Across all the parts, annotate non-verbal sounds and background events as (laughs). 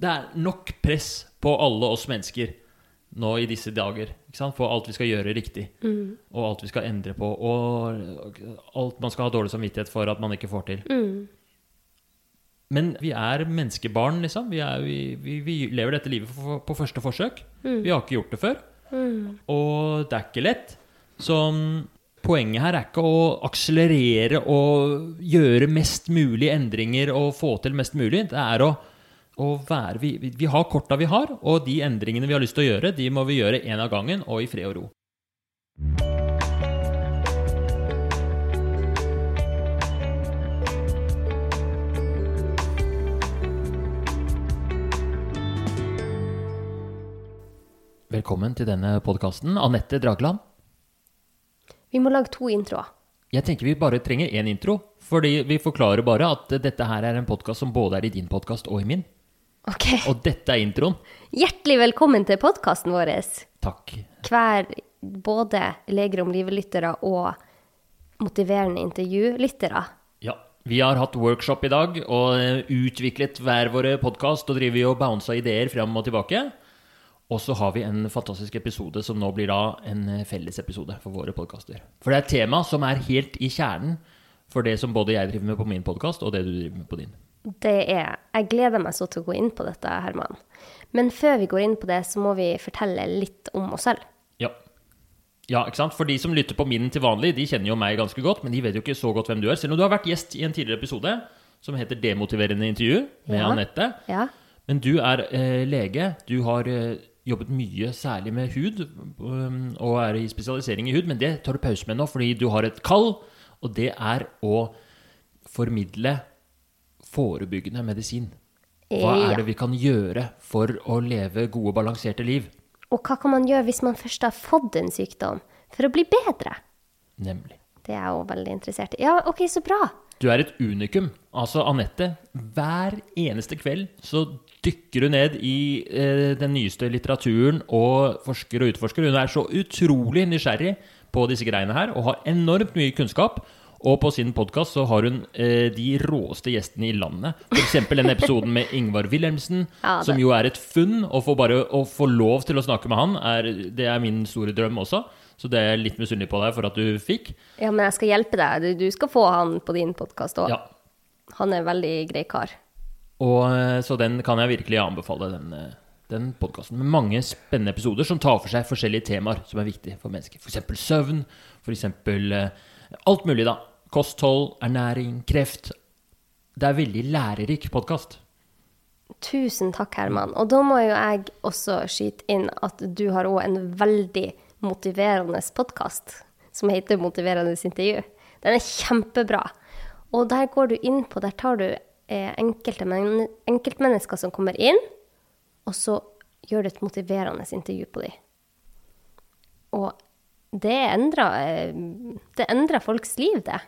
det er nok press på alle oss mennesker nå i disse dager. På alt vi skal gjøre riktig, og alt vi skal endre på, og alt man skal ha dårlig samvittighet for at man ikke får til. Men vi er menneskebarn, liksom. Vi, er, vi, vi, vi lever dette livet på, på første forsøk. Vi har ikke gjort det før. Og det er ikke lett. Så mm, poenget her er ikke å akselerere og gjøre mest mulig endringer og få til mest mulig. Det er å være vi, vi- vi har korta vi har, og de endringene vi har lyst til å gjøre, de må vi gjøre én av gangen og i fred og ro. Velkommen til denne podkasten, Anette Dragland. Vi må lage to introer. Jeg tenker vi bare trenger én intro, fordi vi forklarer bare at dette her er en podkast som både er i din podkast og i min. Ok. Og dette er introen. Hjertelig velkommen til podkasten vår. Takk. Hver både Leger om livet-lyttere og motiverende intervjulyttere. Ja, vi har hatt workshop i dag og eh, utviklet hver våre podkast og driver og bounsa ideer fram og tilbake. Og så har vi en fantastisk episode som nå blir da en eh, fellesepisode for våre podkaster. For det er et tema som er helt i kjernen for det som både jeg driver med på min podkast, og det du driver med på din. Det er Jeg gleder meg så til å gå inn på dette, Herman. Men før vi går inn på det, så må vi fortelle litt om oss selv. Ja. ja, ikke sant? For de som lytter på min til vanlig, de kjenner jo meg ganske godt, men de vet jo ikke så godt hvem du er. Selv om du har vært gjest i en tidligere episode som heter 'Demotiverende intervju' med Ja. Anette. Ja. Men du er eh, lege. Du har eh, jobbet mye særlig med hud, um, og er i spesialisering i hud, men det tar du pause med nå fordi du har et kall, og det er å formidle forebyggende medisin. Hva Ja. er det vi kan gjøre for å leve gode, balanserte liv? Og hva kan man gjøre hvis man først har fått en sykdom, for å bli bedre? Nemlig. Det er jeg òg veldig interessert i. Ja, ok, så bra. Du er et unikum. Altså, Anette, hver eneste kveld så dykker hun ned i eh, den nyeste litteraturen og forsker og utforsker. Hun er så utrolig nysgjerrig på disse greiene her og har enormt mye kunnskap. Og på sin podkast så har hun eh, de råeste gjestene i landet. F.eks. den episoden med Ingvar Wilhelmsen, (laughs) Ja, som jo er et funn. Å få bare å få lov til å snakke med han, er, det er min store drøm også. Så det er jeg litt misunnelig på deg for at du fikk. Ja, men jeg skal hjelpe deg. Du, du skal få han på din podkast òg. Ja, Han er en veldig grei kar. Og, eh, så den kan jeg virkelig anbefale, den, eh, den podkasten. Med mange spennende episoder som tar for seg forskjellige temaer som er viktige for mennesker. F.eks. søvn, For Eh, alt mulig, da. Kosthold, ernæring, kreft. Det er veldig lærerik podkast. Tusen takk, Herman. Og da må jo jeg også skyte inn at du har òg en veldig motiverende podkast som heter Motiverende intervju. Den er kjempebra. Og der går du inn på Der tar du eh, enkelte men enkeltmennesker som kommer inn, og så gjør du et motiverende intervju på dem. Og eh, det endrer folks liv, det.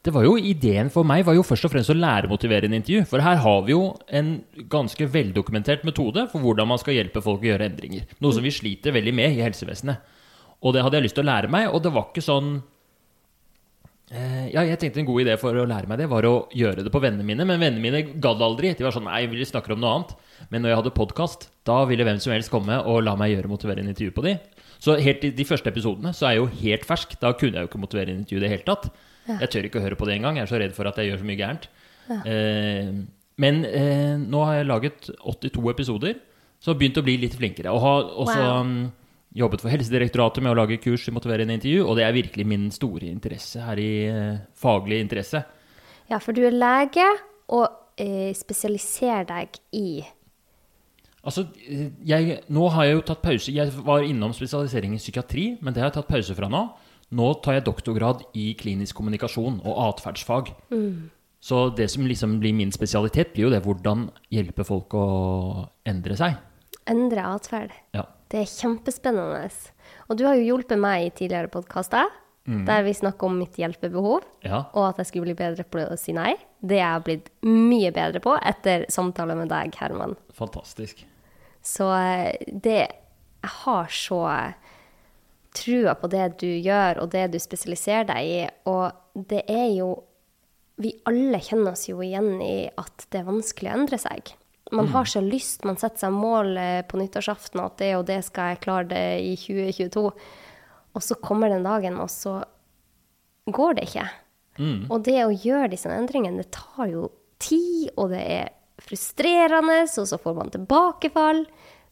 Det var jo Ideen for meg var jo først og fremst å læremotivere en intervju. For her har vi jo en ganske veldokumentert metode for hvordan man skal hjelpe folk å gjøre endringer. Noe som vi sliter veldig med i helsevesenet. Og det hadde jeg lyst til å lære meg, og det var ikke sånn eh, Ja, jeg tenkte en god idé for å lære meg det var å gjøre det på vennene mine, men vennene mine gadd aldri. De var sånn Nei, vi snakker om noe annet. Men når jeg hadde podkast, da ville hvem som helst komme og la meg gjøre motiverende intervju på de. Så helt i de første episodene så er jeg jo helt fersk. Da kunne jeg jo ikke motivere en intervju i det hele tatt. Jeg tør ikke høre på det engang. Jeg er så redd for at jeg gjør så mye gærent. Eh, men eh, nå har jeg laget 82 episoder, så har begynt å bli litt flinkere. Og har også Wow. mm, jobbet for Helsedirektoratet med å lage kurs i motiverende intervju, og det er virkelig min store interesse her i eh, faglig interesse. Ja, for du er lege og eh, spesialiserer deg i Altså, jeg, nå har jeg jo tatt pause. Jeg var innom spesialisering i psykiatri, men det har jeg tatt pause fra nå. Nå tar jeg doktorgrad i klinisk kommunikasjon og atferdsfag. Så det som liksom blir min spesialitet, blir jo det hvordan hjelpe folk å endre seg. endre atferd. Ja. Det er kjempespennende. Og du har jo hjulpet meg i tidligere podkaster, der vi snakker om mitt hjelpebehov, ja. og at jeg skulle bli bedre på å si nei. Det er jeg blitt mye bedre på etter samtaler med deg, Herman. Fantastisk. Så eh, det Jeg har så trua på det du gjør, og det du spesialiserer deg i. Og det er jo Vi alle kjenner oss jo igjen i at det er vanskelig å endre seg. Man har så lyst, man setter seg mål eh, på nyttårsaften at det og det skal jeg klare det i 2022. Og så kommer den dagen, og så går det ikke. Og det å gjøre disse endringene, det tar jo tid, og det er frustrerende, og så får man tilbakefall.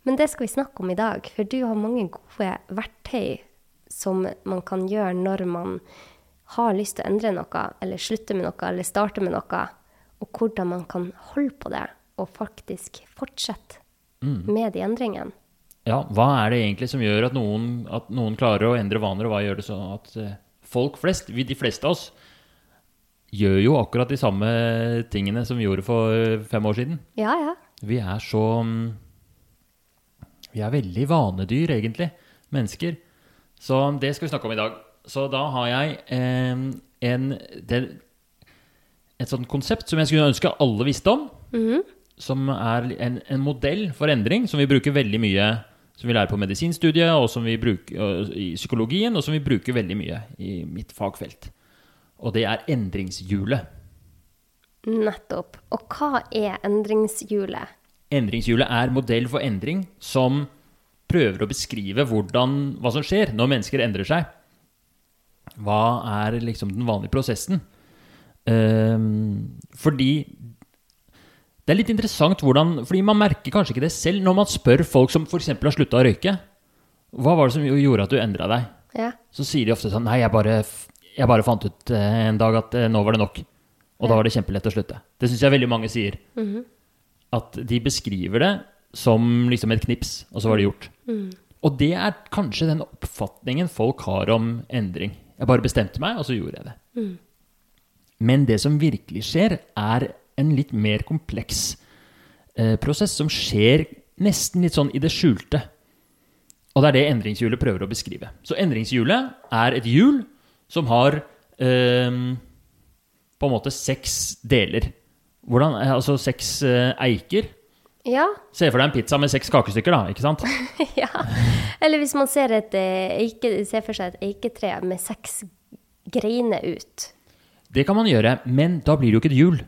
Men det skal vi snakke om i dag, for du har mange gode verktøy som man kan gjøre når man har lyst til å endre noe, eller slutte med noe, eller starte med noe, og hvordan man kan holde på det og faktisk fortsette med de endringene. Ja, hva er det egentlig som gjør at noen, at noen klarer å endre vaner, og hva gjør det sånn at eh, folk flest, vi, de fleste av oss, gjør jo akkurat de samme tingene som vi gjorde for eh, fem år siden. Ja, ja. Vi er så mm, Vi er veldig vanedyr, egentlig, mennesker. Så det skal vi snakke om i dag. Så da har jeg eh, en det, Et sånt konsept som jeg skulle ønske alle visste om. Som er en, en modell for endring som vi bruker veldig mye som vi lærer på medisinstudiet, og som vi bruker og i psykologien, og som vi bruker veldig mye i mitt fagfelt. Og det er endringshjulet. Nettopp. Og hva er endringshjulet? Endringshjulet er modell for endring som prøver å beskrive hvordan, hva som skjer når mennesker endrer seg. Hva er liksom den vanlige prosessen? Ehm, fordi det er litt interessant hvordan Fordi man merker kanskje ikke det selv når man spør folk som f.eks. har slutta å røyke. Hva var det som gjorde at du endra deg? Ja. Så sier de ofte sånn Nei, jeg bare, jeg bare fant ut eh, en dag at eh, nå var det nok. Og da var det kjempelett å slutte. Det syns jeg veldig mange sier. At de beskriver det som liksom et knips, og så var det gjort. Og det er kanskje den oppfatningen folk har om endring. Jeg bare bestemte meg, og så gjorde jeg det. Men det som virkelig skjer, er en litt mer kompleks eh, prosess som skjer nesten litt sånn i det skjulte. Og det er det endringshjulet prøver å beskrive. Så endringshjulet er et hjul som har eh, på en måte seks deler. Hvordan, eh, altså seks eh, eiker. Ja. Se for deg en pizza med seks kakestykker, da. ikke sant? (laughs) ja. Eller hvis man ser, et, eh, eike, ser for seg et eiketre med seks greiner ut. Det kan man gjøre, men da blir det jo ikke et hjul.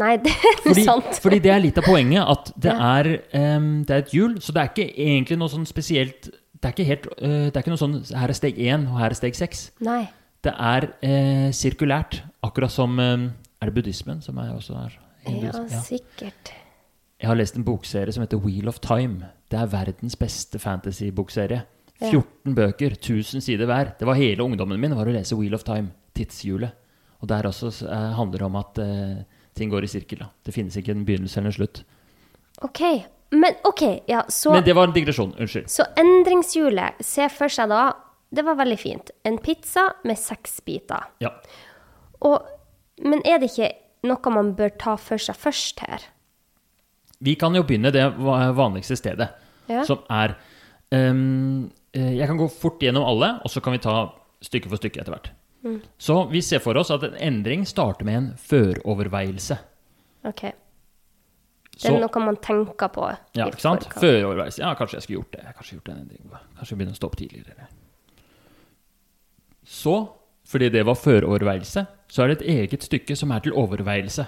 Nei, (laughs) det er Fordi, sant. fordi det er litt av poenget, at det, Ja. er, um, det er et hjul, så det er ikke egentlig noe sånn spesielt Det er ikke, helt, uh, det er ikke noe sånn her er steg én, og her er steg seks. Nei. Det er eh, sirkulært, akkurat som eh, Er det buddhismen som er også er Ja, hinduisme? Ja. sikkert. Jeg har lest en bokserie som heter Wheel of Time. Det er verdens beste fantasy-bokserie. Ja. 14 bøker, 1000 sider hver. Det var hele ungdommen min var å lese Wheel of Time, tidshjulet. Og der også eh, handler det om at eh, ting går i sirkel. Da. Det finnes ikke en begynnelse eller en slutt. OK. Men OK, ja, så Men det var en digresjon. Unnskyld. Så endringshjulet, se for seg da Det var veldig fint. En pizza med seks biter. Ja. Og, men er det ikke noe man bør ta for seg først her? Vi kan jo begynne det vanligste stedet, Ja. som er eh, Jeg kan gå fort gjennom alle, og så kan vi ta stykke for stykke etter hvert. Mm. Så vi ser for oss at en endring starter med en føroverveielse. OK. Det Så- er noe man tenker på. Ja, ikke sant? Føroverveielse. Ja, kanskje jeg skulle gjort det. Kanskje gjort en endring. Kanskje begynne å stå opp tidligere. Så, fordi det var føroverveielse, så er det et eget stykke som er til overveielse.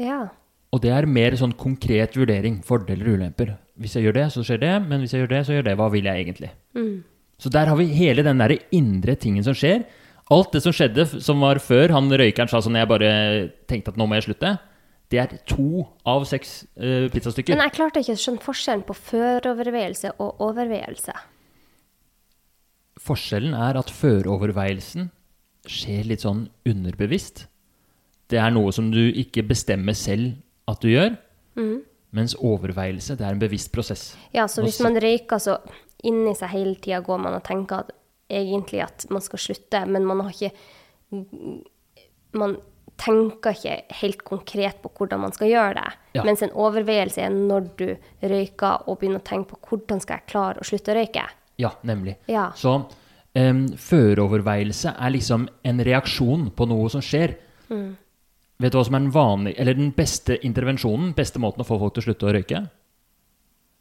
Ja. Og det er mer sånn konkret vurdering. Fordeler og ulemper. Hvis jeg gjør det, så skjer det. Men hvis jeg gjør det, så gjør det. Hva vil jeg egentlig? Så der har vi hele den der indre tingen som skjer. Alt det som skjedde som var før han røykeren sa sånn Jeg bare tenkte at nå må jeg slutte. Det er to av seks uh, pizzastykker. Men jeg klarte ikke å skjønne forskjellen på føroverveielse og overveielse. Forskjellen er at føroverveielsen skjer litt sånn underbevisst. Det er noe som du ikke bestemmer selv at du gjør. Mens overveielse, det er en bevisst prosess. Ja, så hvis man røyker, så inni seg hele tida går man og tenker at egentlig at man skal slutte, men man har ikke Man tenker ikke helt konkret på hvordan man skal gjøre det. Ja. Mens en overveielse er når du røyker og begynner å tenke på hvordan skal jeg klare å slutte å røyke. Ja, nemlig. Ja. Så um, føroverveielse er liksom en reaksjon på noe som skjer. Vet du hva som er den vanlige, eller den beste intervensjonen, beste måten å få folk til å slutte å røyke?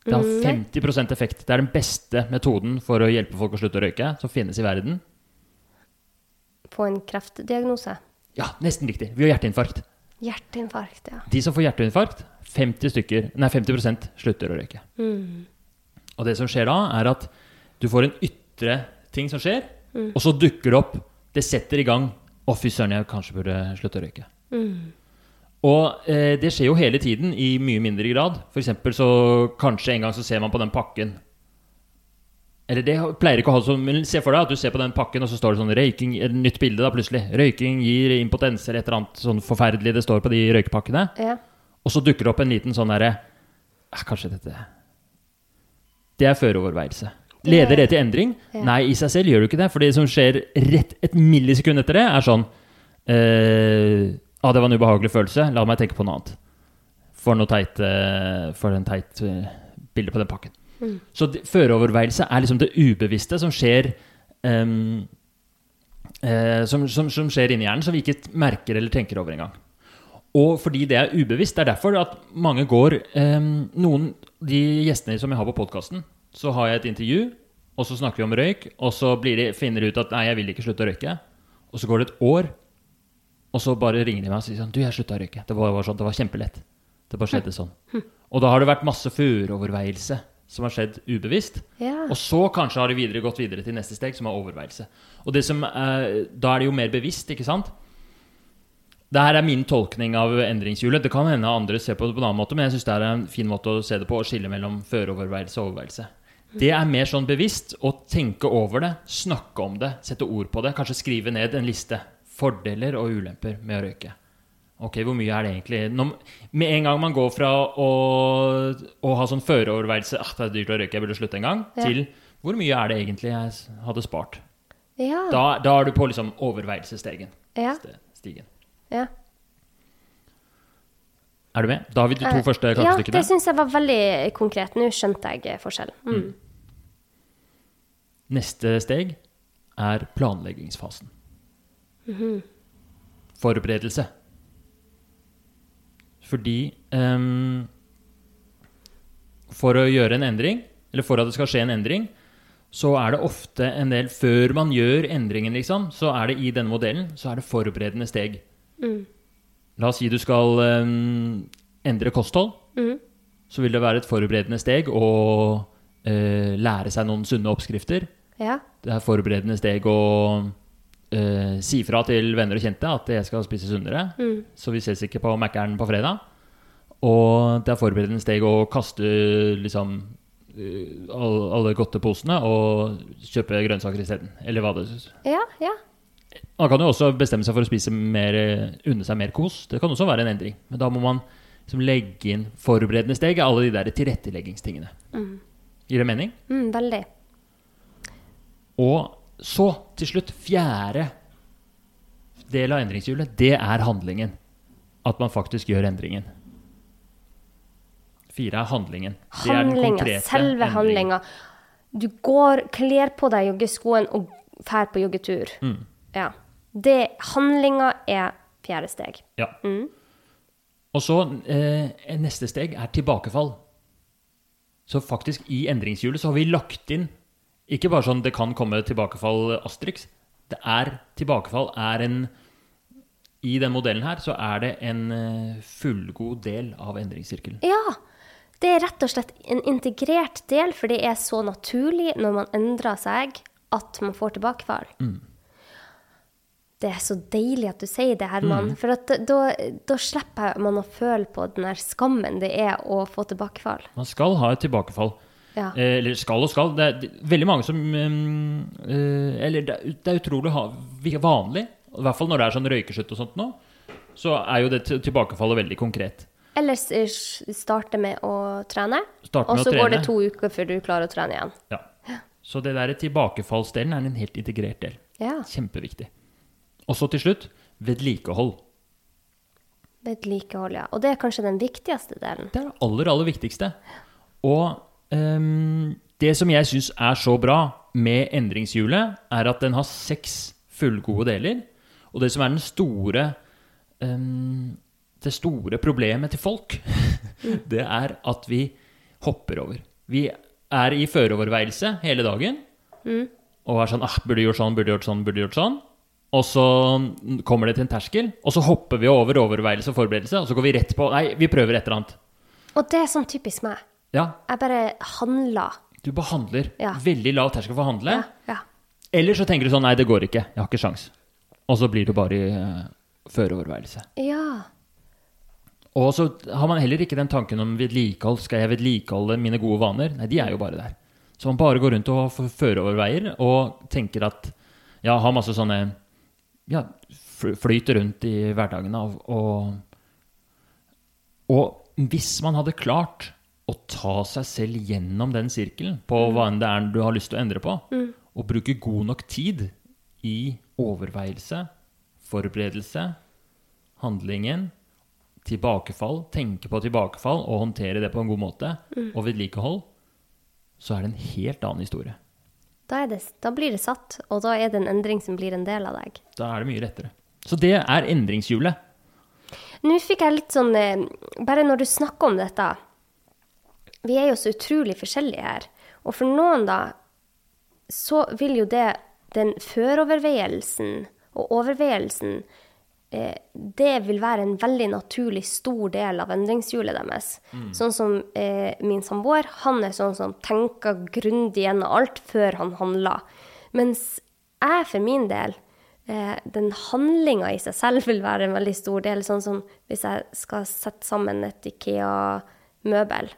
Det har 50% effekt. Det er den beste metoden for å hjelpe folk å slutte å røyke som finnes i verden. Få en kreftdiagnose. Ja, nesten riktig. Vi har hjerteinfarkt. Hjerteinfarkt, ja. De som får hjerteinfarkt, 50 stykker, nei 50% slutter å røyke. Og det som skjer da, er at du får en ytre ting som skjer, og så dukker det opp Det setter i gang Å, fy søren, jeg kanskje burde slutte å røyke. Og eh, det skjer jo hele tiden i mye mindre grad. For eksempel så kanskje en gang så ser man på den pakken Eller det pleier ikke å ha sånn Men se for deg at du ser på den pakken, og så står det sånn røyking Et nytt bilde, da, plutselig. Røyking gir impotens, eller et eller annet sånn forferdelig det står på de røykepakkene. Ja. Og så dukker det opp en liten sånn derre eh, Kanskje dette Det er føreoverveielse. Leder det til endring? Ja. Nei, i seg selv gjør du ikke det. For det som skjer rett et millisekund etter det, er sånn eh, ah, det var en ubehagelig følelse. La meg tenke på noe annet. For noe teit eh, For en teit eh, bilde på den pakken. Så det- føreoverveielse er liksom det ubevisste som skjer um, eh, som, som, som skjer inni hjernen, som vi ikke merker eller tenker over engang. Og fordi det er ubevisst, det er derfor at mange går um, Noen de gjestene som jeg har på podkasten, så har jeg et intervju, og så snakker vi om røyk, og så blir de, finner de ut at nei, jeg vil ikke slutte å røyke. Og så går det et år, og så bare ringer de meg og sier sånn Du, jeg slutta å røyke. Det var, var sånn, det var kjempelett. Det bare skjedde sånn. Og da har det vært masse føroverveielse som har skjedd ubevisst. Ja. Og så kanskje har det videre gått videre til neste steg, som er overveielse. Og det som eh, da er det jo mer bevisst, ikke sant? Det her er min tolkning av endringshjulet. Det kan hende andre ser på det på en annen måte, men jeg syns det er en fin måte å se det på, å skille mellom føroverveielse og overveielse. Det er mer sånn bevisst å tenke over det, snakke om det, sette ord på det. Kanskje skrive ned en liste. Fordeler og ulemper med å røyke. Ok, hvor mye er det egentlig Når, Med en gang man går fra å, å ha sånn føreoverveielse ah, det er dyrt å røyke, jeg burde slutte en gang, Ja. til hvor mye er det egentlig jeg hadde spart? Ja. Da, da er du på liksom overveielsesstegen. Ja. Stigen. ja. Er du med? Da har vi de to Eh, første Ja, det syns jeg var veldig konkret. Nå skjønte jeg eh, forskjellen. Mm. Neste steg er planleggingsfasen. Mhm. Forberedelse. Fordi um, For å gjøre en endring, eller for at det skal skje en endring, så er det ofte en del Før man gjør endringen, liksom, så er det i denne modellen så er det forberedende steg. Mm. La oss si du skal um, endre kosthold. Mm. Så vil det være et forberedende steg å uh, lære seg noen sunne oppskrifter. Ja. Det er forberedende steg å uh, si fra til venner og kjente at jeg skal spise sunnere. Mm. Så vi ses ikke på Mækkern på fredag. Og det er forberedende steg å kaste liksom eh, alle, godteposene og kjøpe grønnsaker isteden. Eller hva det Ja, ja. Man kan jo også bestemme seg for å spise mer, eh, unne seg mer kos. Det kan også være en endring. Men da må man liksom legge inn forberedende steg alle de der tilretteleggingstingene. Gir det mening? Mm, veldig. Og så, til slutt, fjerde del av endringshjulet, det er handlingen. At man faktisk gjør endringen. Fire er handlingen. Det er den selve handlinga. Du går, kler på deg joggeskoen og drar på joggetur. Mm. Ja. Det, handlinga er fjerde steg. Ja. Og så eh, neste steg er tilbakefall. Så faktisk i endringshjulet så har vi lagt inn ikke bare sånn det kan komme tilbakefall Asterix. Det er tilbakefall er en I den modellen her så er det en eh, fullgod del av endringssirkelen. Ja. Det er rett og slett en integrert del, for det er så naturlig når man endrer seg, at man får tilbakefall. Mm. Det er så deilig at du sier det, Herman. For at da, da slipper man å føle på den der skammen det er å få tilbakefall. Man skal ha et tilbakefall. Ja. Eh, eller skal og skal. Det er det- veldig mange som mm, eh, Eller det det er utrolig vanlig, i hvert fall når det er sånn røykeslutt og sånt nå, så er jo det tilbakefallet veldig konkret. Ellers eh, starte med å trene, og så går det to uker før du klarer å trene igjen. Ja. Så det der tilbakefallsdelen er en helt integrert del. Ja. Kjempeviktig. Og så til slutt vedlikehold. Vedlikehold, ja. Og det er kanskje den viktigste delen. Det er det aller, aller viktigste. Og um, det som jeg syns er så bra med endringshjulet, er at den har seks fullgode deler. Og det som er den store um, Det store problemet til folk, (laughs) det er at vi hopper over. Vi er i føreoverveielse hele dagen og er sånn ah, 'Burde gjort sånn, burde gjort sånn, burde gjort sånn'. Og så kommer det til en terskel, og så hopper vi over overveielse og forberedelse, og så går vi rett på Nei, vi prøver et eller annet. Og det er sånn typisk meg. Ja, Jeg bare handler. du behandler. Ja. Veldig lav terskel for å handle. Ja, ja. Eller så tenker du sånn Nei, det går ikke. Jeg har ikke sjans. Og så blir du bare i uh, føreoverveielse. ja. Og så har man heller ikke den tanken om vedlikehold. Skal jeg vedlikeholde mine gode vaner? Nei, de er jo bare der. Så man bare går rundt og føreoverveier og tenker at Ja, har masse sånne Ja, fl- flyter rundt i hverdagen og, og hvis man hadde klart å ta seg selv gjennom den sirkelen på hva enn det er du har lyst til å endre på, og bruke god nok tid i overveielse, forberedelse, handlingen, tilbakefall, tenke på tilbakefall og håndtere det på en god måte, og vedlikehold, så er det en helt annen historie. Da, det, da blir det satt, og da er det en endring som blir en del av deg. Da er det mye lettere. Så det er endringshjulet. Nå fikk jeg litt sånn eh, Bare når du snakker om dette Vi er jo så utrolig forskjellige her. Og for noen, da, så vil jo det Den føroverveielsen og overveielsen eh, Det vil være en veldig naturlig stor del av endringshjulet deres. Sånn som eh, min samboer, han er sånn som tenker grundig gjennom alt før han handler. Mens jeg for min del eh, den handlinga i seg selv vil være en veldig stor del. Sånn som hvis jeg skal sette sammen et Ikea-møbel,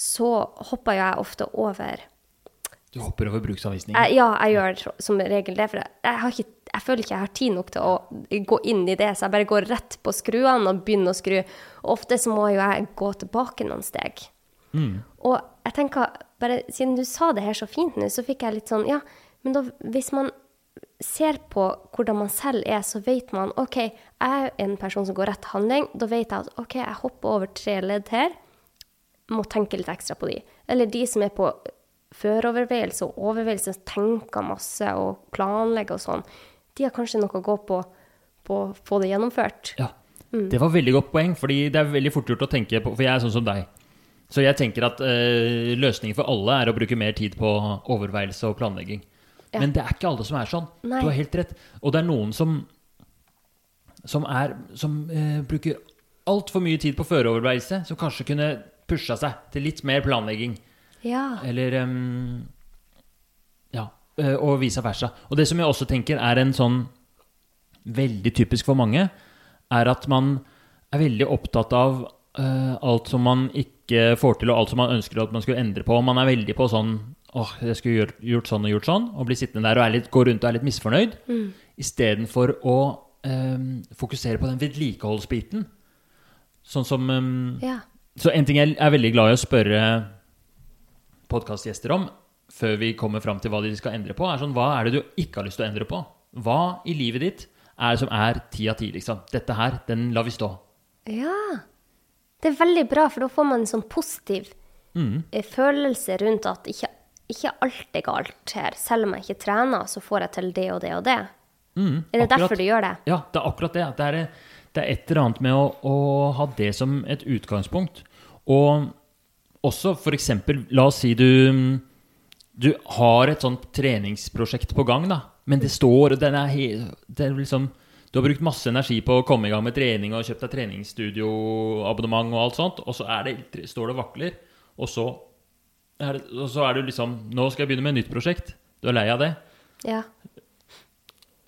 så hopper jeg ofte over Du hopper over bruksanvisningen? Ja, jeg gjør som regel det. For jeg, har ikke, jeg føler ikke jeg har tid nok til å gå inn i det, så jeg bare går rett på skruene og begynner å skru. Og ofte så må jo jeg gå tilbake noen steg. Og jeg tenker, bare siden du sa det her så fint nå, så fikk jeg litt sånn Ja, men da, hvis man ser på hvordan man selv er, så vet man OK, jeg er en person som går rett handling. Da vet jeg at OK, jeg hopper over tre ledd her. Må tenke litt ekstra på de. Eller de som er på føroverveielse og overveielse, tenker masse og planlegger og sånn. De har kanskje noe å gå på på å få det gjennomført. Ja, det var veldig godt poeng, fordi det er veldig fort gjort å tenke på, for jeg er sånn som deg. Så jeg tenker at eh, løsningen for alle er å bruke mer tid på overveielse og planlegging. Ja. Men det er ikke alle som er sånn. Nei. Du har helt rett. Og det er noen som som, er, som eh, bruker altfor mye tid på føreoverveielse, som kanskje kunne pusha seg til litt mer planlegging. Ja. Eller eh, og vice versa. Og det som jeg også tenker er en sånn veldig typisk for mange, er at man er veldig opptatt av uh, alt som man ikke får til, og alt som man ønsker at man skulle endre på. Man er veldig på sånn åh, jeg skulle gjort, gjort sånn og gjort sånn, og bli sittende der og er litt, gå rundt og er litt misfornøyd, Mm. istedenfor å um, fokusere på den vedlikeholdsbiten. Sånn som um, ja. så en ting jeg er veldig glad i å spørre podkastgjester om før vi kommer fram til hva de skal endre på, er sånn Hva er det du ikke har lyst til å endre på? Hva i livet ditt er det som er ti av ti, liksom? Dette her, den lar vi stå. Ja. Det er veldig bra, for da får man en sånn positiv mm. følelse rundt at ikke, ikke alt er galt her. Selv om jeg ikke trener, så får jeg til det og det og det. Mm, Er det akkurat. derfor du gjør det? Ja, det er akkurat det. Det er, det er et eller annet med å, å ha det som et utgangspunkt. Og også eksempel, la oss si du du har et sånt treningsprosjekt på gang, da. Men det står den er det er liksom, Du har brukt masse energi på å komme i gang med trening og kjøpt deg treningsstudioabonnement og alt sånt, og så er det, står det og vakler, og så, er det, og så er du liksom Nå skal jeg begynne med et nytt prosjekt. Du er lei av det. Ja.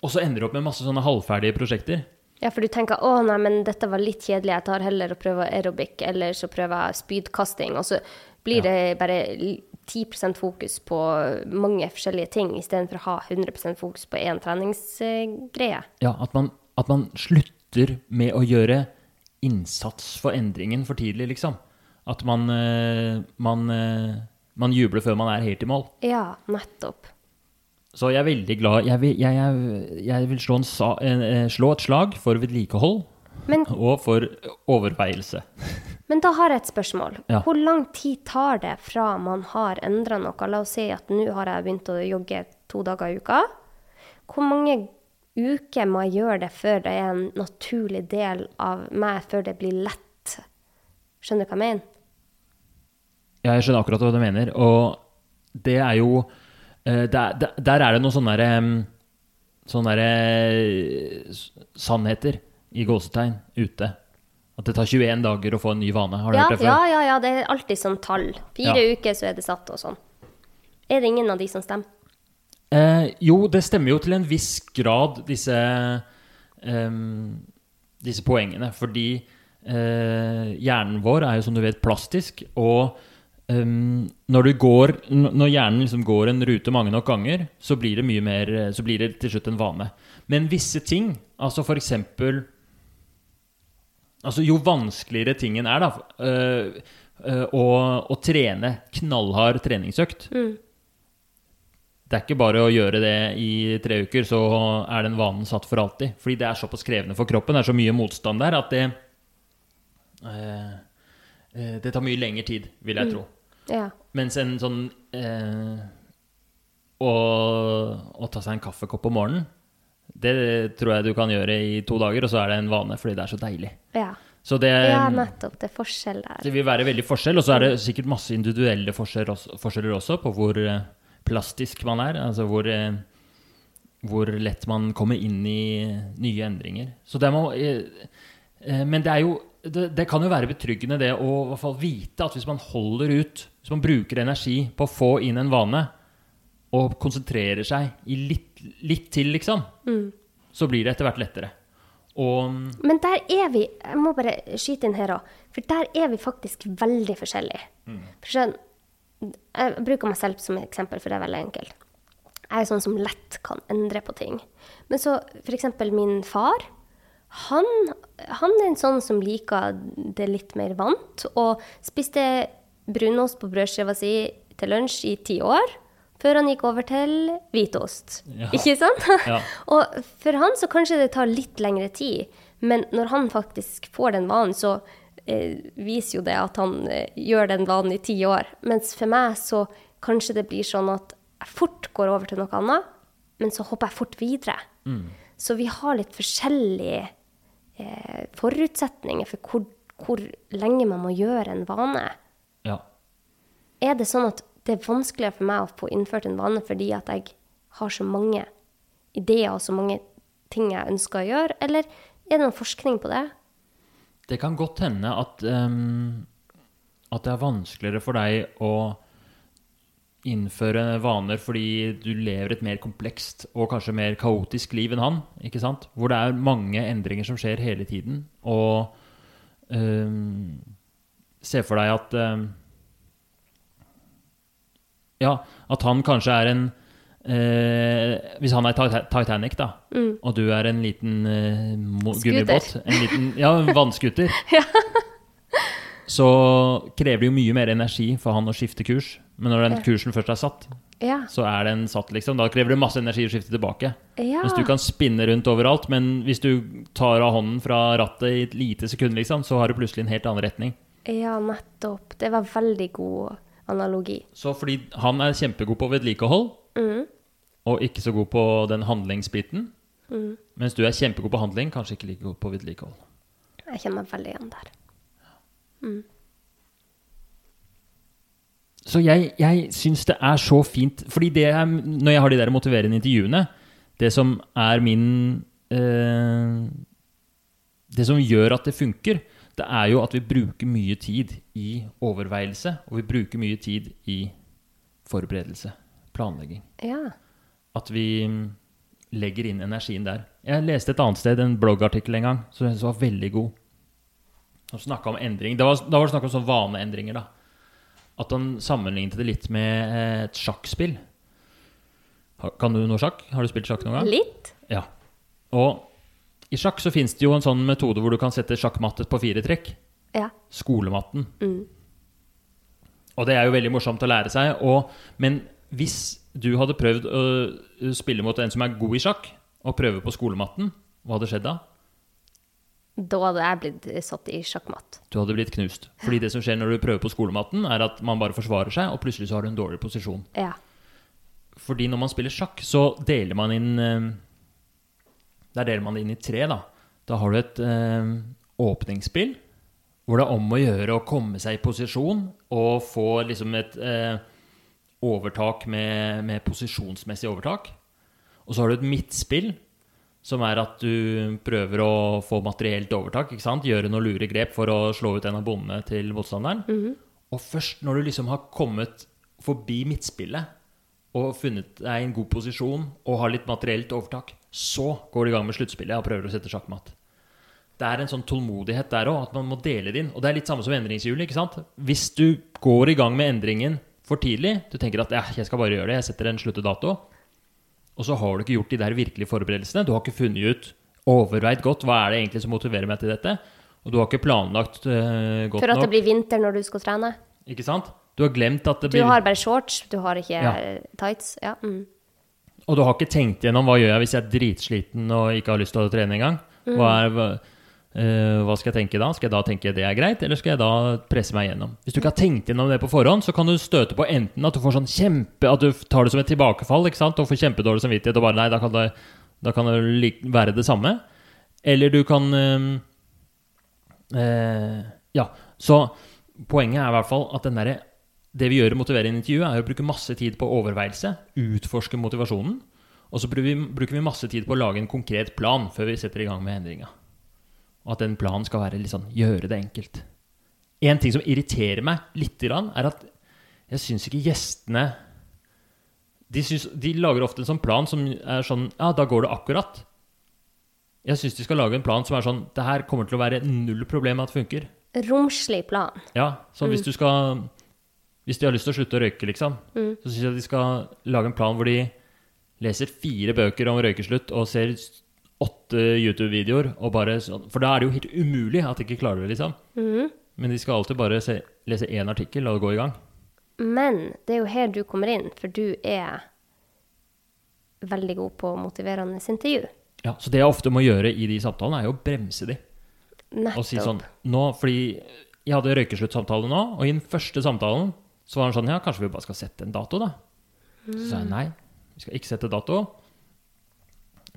Og så ender du opp med masse sånne halvferdige prosjekter. ja, for du tenker å nei, men dette var litt kjedelig, jeg tar heller og prøver aerobic, eller så prøver jeg spydkasting, og så blir det bare 10% fokus på mange forskjellige ting, istedenfor å ha 100% fokus på én treningsgreie. Ja, at man, at man slutter med å gjøre innsats for endringen for tidlig, liksom. At man, eh, man, eh, man jubler før man er helt i mål. Ja, nettopp. Så jeg er veldig glad Jeg vil, jeg, jeg, jeg vil slå, en eh, slå et slag for vedlikehold Men, og for overveielse. men da har jeg et spørsmål. Ja. Hvor lang tid tar det fra man har endra noe? La oss si at nå har jeg begynt å jogge to dager i uka. Hvor mange uker må jeg gjøre det før det er en naturlig del av meg, før det blir lett? Skjønner du hva jeg mener? Ja, jeg skjønner akkurat hva du mener. Og det er jo eh, Der, der, er det noen sånne, sånne derre sannheter i gåsetegn ute. At det tar 21 dager å få en ny vane. Har du Ja, hørt det før? ja, ja, ja, det er alltid sånn tall. Fire Ja. uker, så er det satt og sånn. Er det ingen av de som stemmer? Eh, jo, det stemmer jo til en viss grad, disse, eh, disse poengene. Fordi eh, hjernen vår er jo som du vet plastisk. Og ehm, når, du går, når hjernen liksom går en rute mange nok ganger, så blir det mye mer Så blir det til slutt en vane. Men visse ting, altså for eksempel Altså jo vanskeligere tingen er, da øh, øh, å, å trene knallhard treningsøkt Det er ikke bare å gjøre det i tre uker, så er den vanen satt for alltid. Fordi det er såpass krevende for kroppen, det er så mye motstand der, at det øh, Det tar mye lengre tid, vil jeg tro. Ja. Mens en sånn å, å ta seg en kaffekopp om morgenen, det tror jeg du kan gjøre i to dager, og så er det en vane fordi det er så deilig. Ja. Så det, ja, nettopp. Det er forskjell der. det vil være veldig forskjell, og så er det sikkert masse individuelle forskjeller også, forskjeller også på hvor eh, plastisk man er. Altså hvor, eh, hvor lett man kommer inn i nye endringer. Så det må, eh, eh, men det er jo det, det kan jo være betryggende det å i hvert fall vite at hvis man holder ut, hvis man bruker energi på å få inn en vane, og konsentrerer seg i litt, litt til, liksom, så blir det etter hvert lettere. Og Men der er vi Jeg må bare skyte inn her òg. For der er vi faktisk veldig forskjellige. For skjønn, jeg bruker meg selv som eksempel, for det er veldig enkelt. Jeg er sånn som lett kan endre på ting. Men så f.eks. min far. Han, han er en sånn som liker det litt mer vant, og spiste brunost på brødskiva si til lunsj i ti år. Før han gikk over til hvitost. Ja. Ikke sant? Ja. (laughs) Og for han så kanskje det tar litt lengre tid, men når han faktisk får den vanen, så eh, viser jo det at han eh, gjør den vanen i ti år. Mens for meg så kanskje det blir sånn at jeg fort går over til noe annet, men så hopper jeg fort videre. Så vi har litt forskjellige eh, forutsetninger for hvor, hvor lenge man må gjøre en vane. ja. Er det sånn at det er vanskeligere for meg å få innført en vane fordi at jeg har så mange ideer og så mange ting jeg ønsker å gjøre, eller er det noen forskning på det? Det kan godt hende at, um, at det er vanskeligere for deg å innføre vaner fordi du lever et mer komplekst og kanskje mer kaotisk liv enn han. ikke sant? Hvor det er mange endringer som skjer hele tiden. Og um, se for deg at ehm, Ja, at han kanskje er en eh, Hvis han er Tit- Titanic, da, og du er en liten eh, gummibåt En liten, ja, vannskuter. (laughs) ja. Så krever det jo mye mer energi for han å skifte kurs. Men når den kursen først er satt, Ja. så er den satt, liksom. Da krever det masse energi å skifte tilbake. Ja. Hvis du kan spinne rundt overalt, men hvis du tar av hånden fra rattet i et lite sekund, liksom, så har du plutselig en helt annen retning. ja, nettopp. Det var veldig god analogi. Så fordi han er kjempegod på vedlikehold, og ikke så god på den handlingsbiten, mens du er kjempegod på handling, kanskje ikke like god på vedlikehold. Jeg kjenner meg veldig igjen der. Så jeg, jeg syns det er så fint Fordi det er, når jeg har de der motiverende intervjuene Det som er min eh, Det som gjør at det funker, det er jo at vi bruker mye tid i overveielse, og vi bruker mye tid i forberedelse, planlegging. Ja. At vi mm, legger inn energien der. Jeg leste et annet sted en bloggartikkel en gang som jeg var veldig god. Han snakka om endring. Da var, da var det snakk om sånne vaneendringer, da. At han sammenlignet det litt med eh, et sjakkspill. Kan du noe sjakk? Har du spilt sjakk noen gang? Litt? Ja. Og i sjakk så fins det jo en sånn metode hvor du kan sette sjakkmattet på fire trekk. Ja. Skolematten. Og det er jo veldig morsomt å lære seg. Og, men hvis du hadde prøvd å uh, spille mot en som er god i sjakk, og prøve på skolematten, hva hadde skjedd da? Da hadde jeg blitt satt i sjakkmatt. Du hadde blitt knust. Fordi det som skjer når du prøver på skolematten, er at man bare forsvarer seg, og plutselig så har du en dårlig posisjon. Ja. Fordi når man spiller sjakk, så deler man inn eh, Der deler man det inn i tre, da. Da har du et eh, åpningsspill, hvor det er om å gjøre å komme seg i posisjon og få liksom et eh, overtak med, med posisjonsmessig overtak. Og så har du et midtspill, som er at du prøver å få materielt overtak. ikke sant? Gjøre noen lure grep for å slå ut en av bondene til motstanderen. Og først når du liksom har kommet forbi midtspillet og funnet deg i en god posisjon og har litt materielt overtak, så går du i gang med sluttspillet og prøver å sette sjakkmatt. Det er en sånn tålmodighet der òg, at man må dele det inn. Og det er litt samme som endringshjulet. ikke sant? Hvis du går i gang med endringen for tidlig, du tenker at ja, jeg skal bare gjøre det, jeg setter en sluttedato, og så har du ikke gjort de der virkelige forberedelsene. Du har ikke funnet ut, overveid godt, hva er det egentlig som motiverer meg til dette, og du har ikke planlagt uh, godt For at det nok. blir vinter når du skal trene. Ikke sant? Du har glemt at det Du har bare shorts, du har ikke Ja. tights. Ja. Mm. Og du har ikke tenkt gjennom hva gjør jeg hvis jeg er dritsliten og ikke har lyst til å trene engang. Hva, er- hva, eh, hva skal jeg tenke da? Skal jeg da tenke det er greit, eller skal jeg da presse meg gjennom? Hvis du ikke har tenkt gjennom det på forhånd, så kan du støte på enten at du får sånn kjempe At du tar det som et tilbakefall ikke sant? og får kjempedårlig samvittighet og bare nei, da kan det, da kan det være det samme. Eller du kan uh, uh, Ja. Så poenget er i hvert fall at den derre det vi gjør i motiverende intervju, er å bruke masse tid på overveielse, utforske motivasjonen, og så bruker vi, masse tid på å lage en konkret plan før vi setter i gang med endringa. Og at den planen skal være litt sånn gjøre det enkelt. En ting som irriterer meg litt, grann, er at jeg syns ikke gjestene de, synes, de lager ofte en sånn plan som er sånn Ja, da går det akkurat. Jeg syns de skal lage en plan som er sånn Det her kommer til å være null problem at det funker. Romslig plan. Ja, så hvis du skal Hvis de har lyst til å slutte å røyke, liksom, så syns jeg de skal lage en plan hvor de leser fire bøker om røykeslutt og ser åtte YouTube-videoer og bare sånn For da er det jo helt umulig at de ikke klarer det, liksom. Men de skal alltid bare se, lese én artikkel og gå i gang. Men det er jo her du kommer inn, for du er veldig god på motiverende intervju. Ja, Så det jeg ofte må gjøre i de samtalene, er jo å bremse de. Nettopp. Og si sånn nå, Fordi jeg hadde røykesluttsamtale nå, og i den første samtalen så var han sånn Ja, kanskje vi bare skal sette en dato, da? Så sa jeg nei, vi skal ikke sette dato.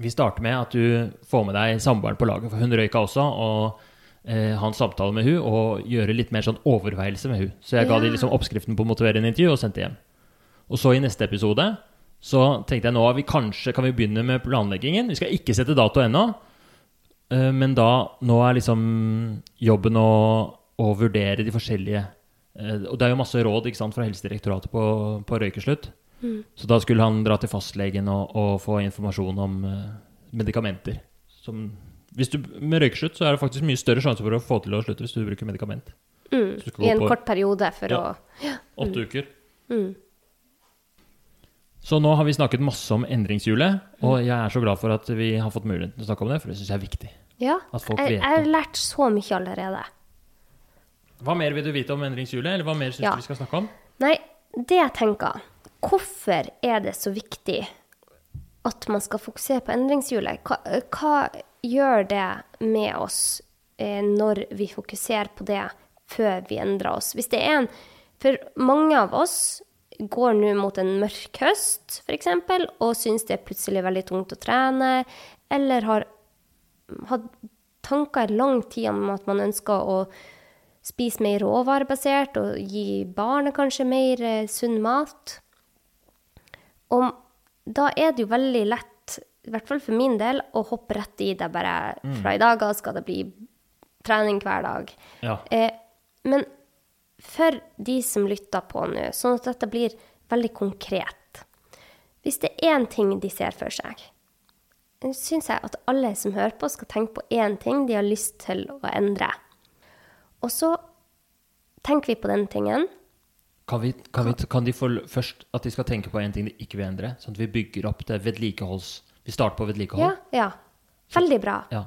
Vi starter med at du får med deg samboeren på laget, for hun røyka også. Og eh, ha en samtale med hun og gjøre litt mer sånn overveielse med hun. Så jeg ga Ja. de liksom oppskriften på motiverende intervju og sendte hjem. Og så i neste episode så tenkte jeg nå at vi kanskje kan vi begynne med planleggingen. Vi skal ikke sette dato ennå. Eh, Men da, nå er liksom jobben å, å vurdere de forskjellige Og det er jo masse råd sant, fra Helsedirektoratet på, på røykeslutt. Så da skulle han dra til fastlegen og, og få informasjon om uh, medikamenter. Som, hvis du, med røykeslutt så er det faktisk mye større sjanse for å få til å slutte hvis du bruker medikament. Mm, du I en på- kort periode for Ja. å Åtte uker. mm. Så nå har vi snakket masse om endringshjulet, og jeg er så glad for at vi har fått muligheten til å snakke om det, for det syns jeg er viktig. Ja. At folk Jeg, jeg har lært så mye allerede. Hva mer vil du vite om endringshjulet, eller hva mer syns Ja. du vi skal snakke om? Nei, det jeg tenker Hvorfor er det så viktig at man skal fokusere på endringshjulet? Hva, hva gjør det med oss eh, når vi fokuserer på det før vi endrer oss? Hvis det er en For mange av oss går nå mot en mørk høst, f.eks., og syns det er plutselig veldig tungt å trene, eller har hatt tanker i lang tid om at man ønsker å spise mer råvarebasert og gi barnet kanskje mer eh, sunn mat. Og da er det jo veldig lett, i hvert fall for min del, å hoppe rett i det. Bare fra i dag av skal det bli trening hver dag. Ja. Eh, men for de som lytter på nå, sånn at dette blir veldig konkret Hvis det er én ting de ser for seg, syns jeg at alle som hører på, skal tenke på én ting de har lyst til å endre. Og så tenker vi på den tingen. Kan, vi, kan, vi, kan de få først at de skal tenke på en ting de ikke vil endre? Sånn at vi bygger opp det vedlikeholds... Vi starter på vedlikehold. Ja, ja. Veldig bra. Ja.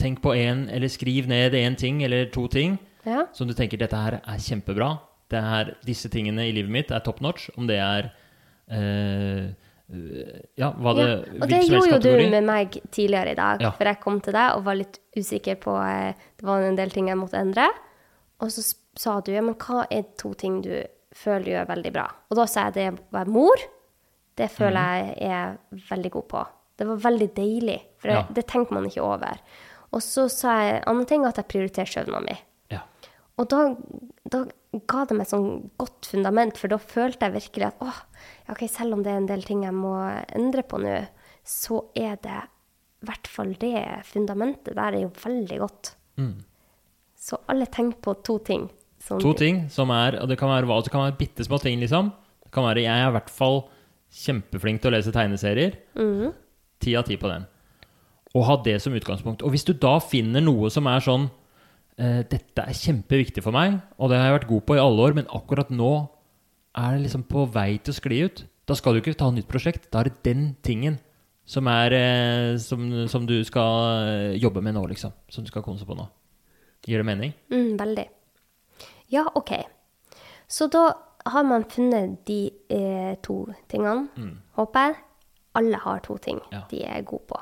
Tenk på en, eller skriv ned én ting eller to ting Ja. som du tenker dette her er kjempebra. Det er, disse tingene i livet mitt er top notch. Om det er eh, Ja, hva det ja. Og det gjorde jo du med meg tidligere i dag, Ja. for jeg kom til deg og var litt usikker på eh, Det var en del ting jeg måtte endre. Og så sa du ja, men hva er to ting du føler du gjør veldig bra? Og da sa jeg det å være mor. Det føler Mhm. jeg er veldig god på. Det var veldig deilig, for Ja. det, tenker man ikke over. Og så sa jeg en annen ting, at jeg prioriterer søvna mi. Ja. Og da, da ga det meg et sånn godt fundament, for da følte jeg virkelig at åh, ok, selv om det er en del ting jeg må endre på nå, så er det i hvert fall det fundamentet der er jo veldig godt. Så alle tenker på to ting. To ting som er Og det kan være hva Det kan være bitte små ting, liksom. Det kan være Jeg er i hvert fall kjempeflink til å lese tegneserier. Ti av ti på den. Og ha det som utgangspunkt. Og hvis du da finner noe som er sånn eh, Dette er kjempeviktig for meg, og det har jeg vært god på i alle år, men akkurat nå er det liksom på vei til å skli ut. Da skal du ikke ta et nytt prosjekt. Da er det den tingen som, er, eh, som, som du skal eh, jobbe med nå, liksom. Som du skal konse på nå. Gir det mening? Mm, veldig. Ja, OK. Så da har man funnet de eh, to tingene, håper jeg. Alle har to ting Ja. de er gode på.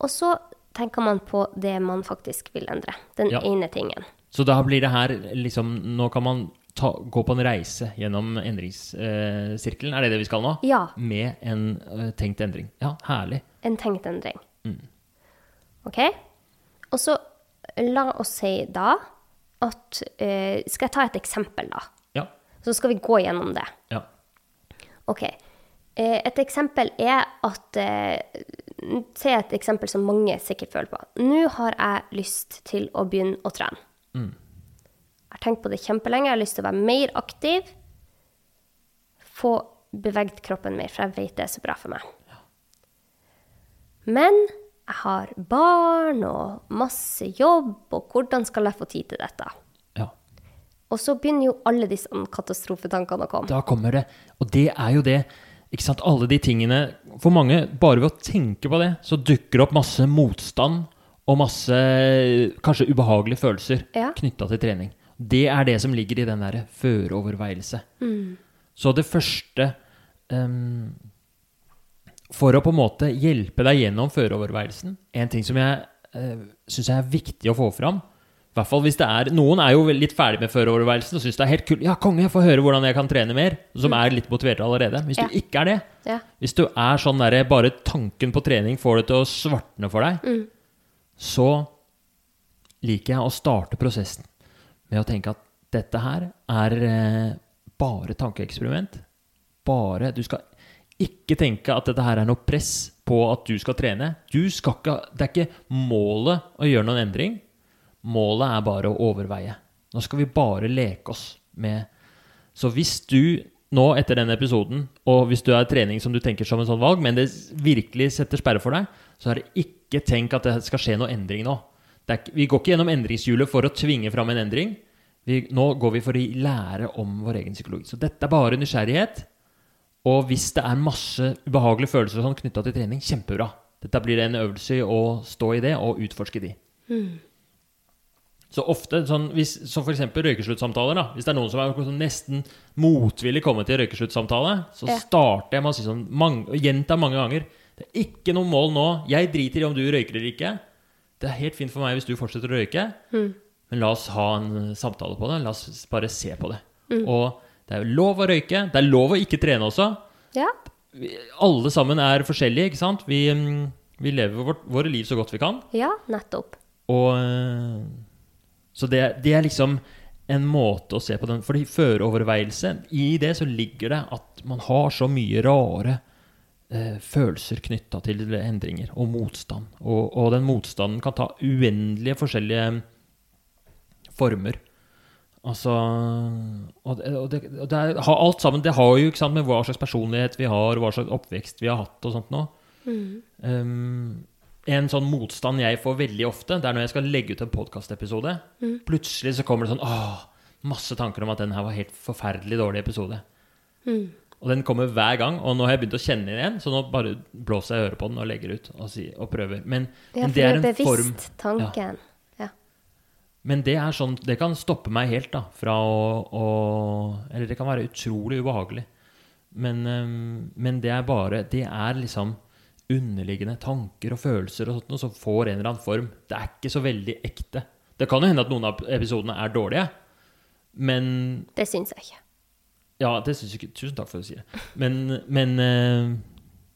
Og så tenker man på det man faktisk vil endre. Den Ja. ene tingen. Så da blir det her liksom Nå kan man ta, gå på en reise gjennom endringssirkelen. er det det vi skal nå? Ja. Med en eh, tenkt endring. Ja, herlig. En tenkt endring. Mm. OK? Og så la oss si da at eh, Skal jeg ta et eksempel, da? Ja. Så skal vi gå gjennom det. ja. Ok. Eh, Et eksempel er at eh, Se et eksempel som mange sikkert føler på. Nå har jeg lyst til å begynne å trene. Jeg har tenkt på det kjempelenge. Jeg har lyst til å være mer aktiv. Få beveget kroppen mer, for jeg vet det er så bra for meg. Men jeg har barn og masse jobb, og hvordan skal jeg få tid til dette? ja. Og så begynner jo alle disse katastrofetankene å komme. Da kommer det. Og det er jo det. Ikke sant? Alle de tingene For mange, bare ved å tenke på det, så dukker det opp masse motstand og masse kanskje ubehagelige følelser Ja. knytta til trening. Det er det som ligger i den derre føroverveielse. Så det første ehm, For å på en måte hjelpe deg gjennom føroverveielsen En ting som jeg uh, syns er viktig å få fram i hvert fall hvis det er, Noen er jo litt ferdig med føreoverveielsen og syns det er helt kult. Ja, konge, jeg får høre hvordan jeg kan trene mer. Som er litt motivert allerede. Hvis Ja. du ikke er det, Ja. hvis du er sånn derre bare tanken på trening får det til å svartne for deg, så liker jeg å starte prosessen med å tenke at dette her er eh, bare tankeeksperiment. Bare Du skal ikke tenke at dette her er noe press på at du skal trene. Du skal ikke, det er ikke målet å gjøre noen endring. Målet er bare å overveie. Nå skal vi bare leke oss med Så hvis du nå etter denne episoden, og hvis du er trening som du tenker som en sånn valg, men det virkelig setter sperre for deg, så er det ikke tenk at det skal skje noe endring nå. Er, vi går ikke gjennom endringshjulet for å tvinge fram en endring. Vi, nå går vi for å lære om vår egen psykologi. Så dette er bare nysgjerrighet. Og hvis det er masse ubehagelige følelser sånn knytta til trening, kjempebra. Dette blir en øvelse i å stå i det og utforske de. Så ofte, sånn, hvis, som f.eks. røykesluttsamtaler, da. Hvis det er noen som er sånn nesten motvillig kommet til røykesluttsamtale, så Ja. starter jeg med å si sånn, mange, gjenta mange ganger Det er ikke noe mål nå. Jeg driter i om du røyker eller ikke. Det er helt fint for meg hvis du fortsetter å røyke. Men la oss ha en samtale på det. La oss bare se på det. Og det er lov å røyke. Det er lov å ikke trene også. Ja. Vi, alle sammen er forskjellige, ikke sant? Vi, mm, vi lever vårt, våre liv så godt vi kan. ja, nettopp. Og eh, Så det, det er liksom en måte å se på den Fordi føreoverveielse, i det så ligger det at man har så mye rare eh, følelser knytta til endringer og motstand. Og, og den motstanden kan ta uendelige forskjellige former. Altså Og, det, og det, og det er, alt sammen Det har jo ikke sant med hva slags personlighet vi har, og hva slags oppvekst vi har hatt og sånt nå. Um, en sånn motstand jeg får veldig ofte, det er når jeg skal legge ut en podkastepisode. Plutselig så kommer det sånn Åh, masse tanker om at den her var helt forferdelig dårlig episode. Og den kommer hver gang, og nå har jeg begynt å kjenne den igjen, så nå bare blåser jeg øret på den og legger ut og, si, og prøver. Men, Ja, men det er en bevisst tanken. Ja. Men det sånn Det kan stoppe meg helt da fra å, å Eller det kan være utrolig ubehagelig. Men, men det er bare Det er liksom underliggende tanker og følelser og sånt som får en eller annen form. Det er ikke så veldig ekte. Det kan jo hende at noen av episodene er dårlige, men Det syns jeg ikke. Ja, det syns jeg ikke. Tusen takk for at du sier det. Men, men eh,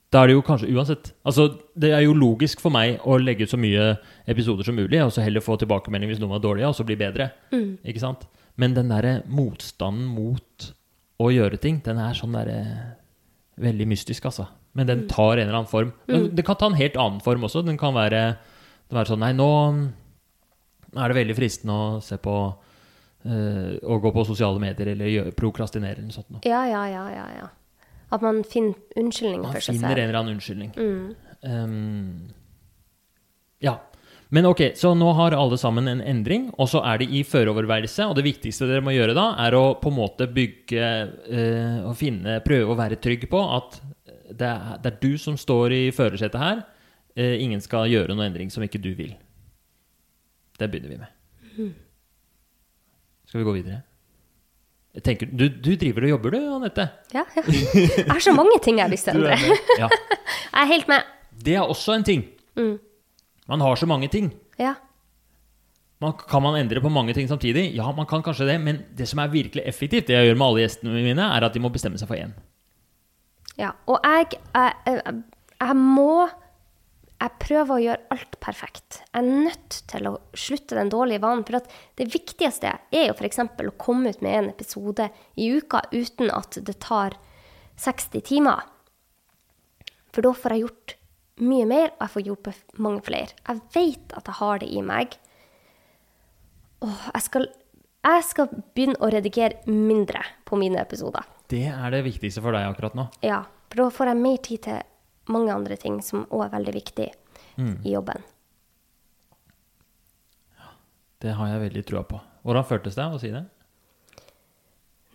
da er det jo kanskje uansett Altså, det er jo logisk for meg å legge ut så mye episoder som mulig, og så heller få tilbakemelding hvis noen var dårlige, og så bli bedre. Ikke sant? Men den derre motstanden mot å gjøre ting, den er sånn derre Veldig mystisk, altså. men den tar en eller annen form. Men den kan ta en helt annen form også. Den kan være, den være sånn Nei, nå er det veldig fristende å se på øh, Å gå på sosiale medier eller gjøre, prokrastinere eller noe sånt. Ja, ja, ja, ja, ja. At man finner unnskyldninger Man for seg selv. Man finner en eller annen unnskyldning. Um, ja. Men ok, så nå har alle sammen en endring, og så er det i føreroverværelse. Og det viktigste dere må gjøre da, er å på en måte bygge eh, og finne Prøve å være trygg på at det er, det er du som står i førersetet her. Eh, ingen skal gjøre noen endring som ikke du vil. Det begynner vi med. Skal vi gå videre? Tenker, du, du driver og jobber, du, Anette? Ja, ja. Jeg har så mange ting jeg er endre. Ja. (laughs) Jeg er helt med. Det er også en ting. Man har så mange ting. Ja. Man, kan man endre på mange ting samtidig? Ja, man kan kanskje det, men det som er virkelig effektivt, det jeg gjør med alle gjestene mine, er at de må bestemme seg for én. ja. Og jeg, jeg, jeg, jeg må Jeg prøver å gjøre alt perfekt. Jeg er nødt til å slutte den dårlige vanen. For det viktigste er jo f.eks. å komme ut med en episode i uka uten at det tar 60 timer. For da får jeg gjort mye mer, og jeg får hjulpet mange flere. Jeg vet at jeg har det i meg. Åh, jeg, skal, jeg skal begynne å redigere mindre på mine episoder. Det er det viktigste for deg akkurat nå. Ja, for da får jeg mer tid til mange andre ting som òg er veldig viktig i jobben. Det har jeg veldig trua på. Hvordan føltes det å si det?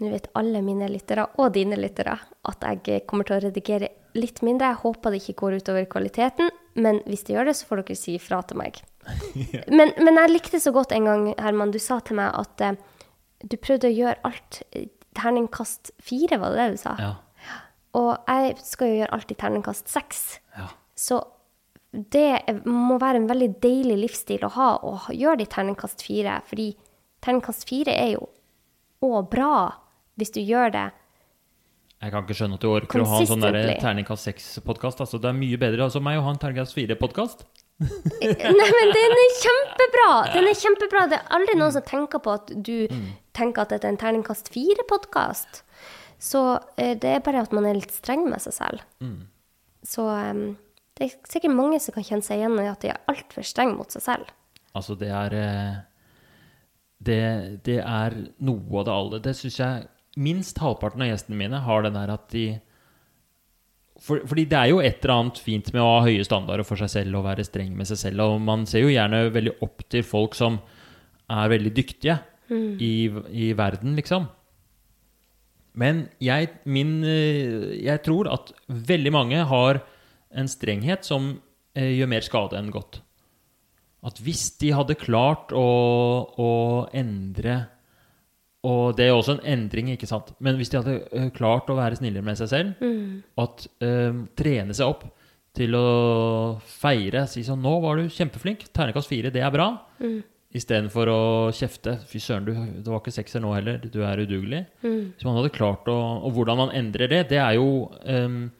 Nå vet alle mine lyttere, og dine lyttere, at jeg kommer til å redigere litt mindre. Jeg håper det ikke går utover kvaliteten, men hvis det gjør det, så får dere si ifra til meg. (laughs) men, men jeg likte så godt en gang, Herman, du sa til meg at eh, du prøvde å gjøre alt eh, Terningkast fire, var det det du sa? Ja. Og jeg skal jo gjøre alt i terningkast seks. ja. Så det må være en veldig deilig livsstil å ha, å gjøre det i terningkast fire. Fordi terningkast fire er jo òg bra hvis du gjør det. Jeg kan ikke skjønne at du orker å ha en sånn terningkast seks-podkast. Altså, det er mye bedre altså, meg å ha en terningkast fire-podkast. Nei, men den er kjempebra! Den er kjempebra. Det er aldri noen som tenker på at du tenker at dette er en terningkast fire-podkast. Så eh, det er bare at man er litt streng med seg selv. Så um, det er sikkert mange som kan kjenne seg igjen i at de er altfor strenge mot seg selv. Altså, det er eh, det, det er noe av det alle Det syns jeg minst halvparten av gjestene mine har den der at de for, Fordi det er jo et eller annet fint med å ha høye standarder for seg selv og være streng med seg selv. Og man ser jo gjerne veldig opp til folk som er veldig dyktige i, i verden, liksom. Men jeg, min, eh, jeg tror at veldig mange har en strenghet som eh, gjør mer skade enn godt. At hvis de hadde klart å, å endre Og det er også en endring, ikke sant? Men hvis de hadde eh, klart å være snillere med seg selv, at eh, trene seg opp til å feire, si sånn 'Nå var du kjempeflink. Ternekast fire, det er bra.' Istedenfor å kjefte 'Fy søren, du, det var ikke sekser nå heller. Du er udugelig'. Så man hadde klart å Og hvordan man endrer det, det er jo um,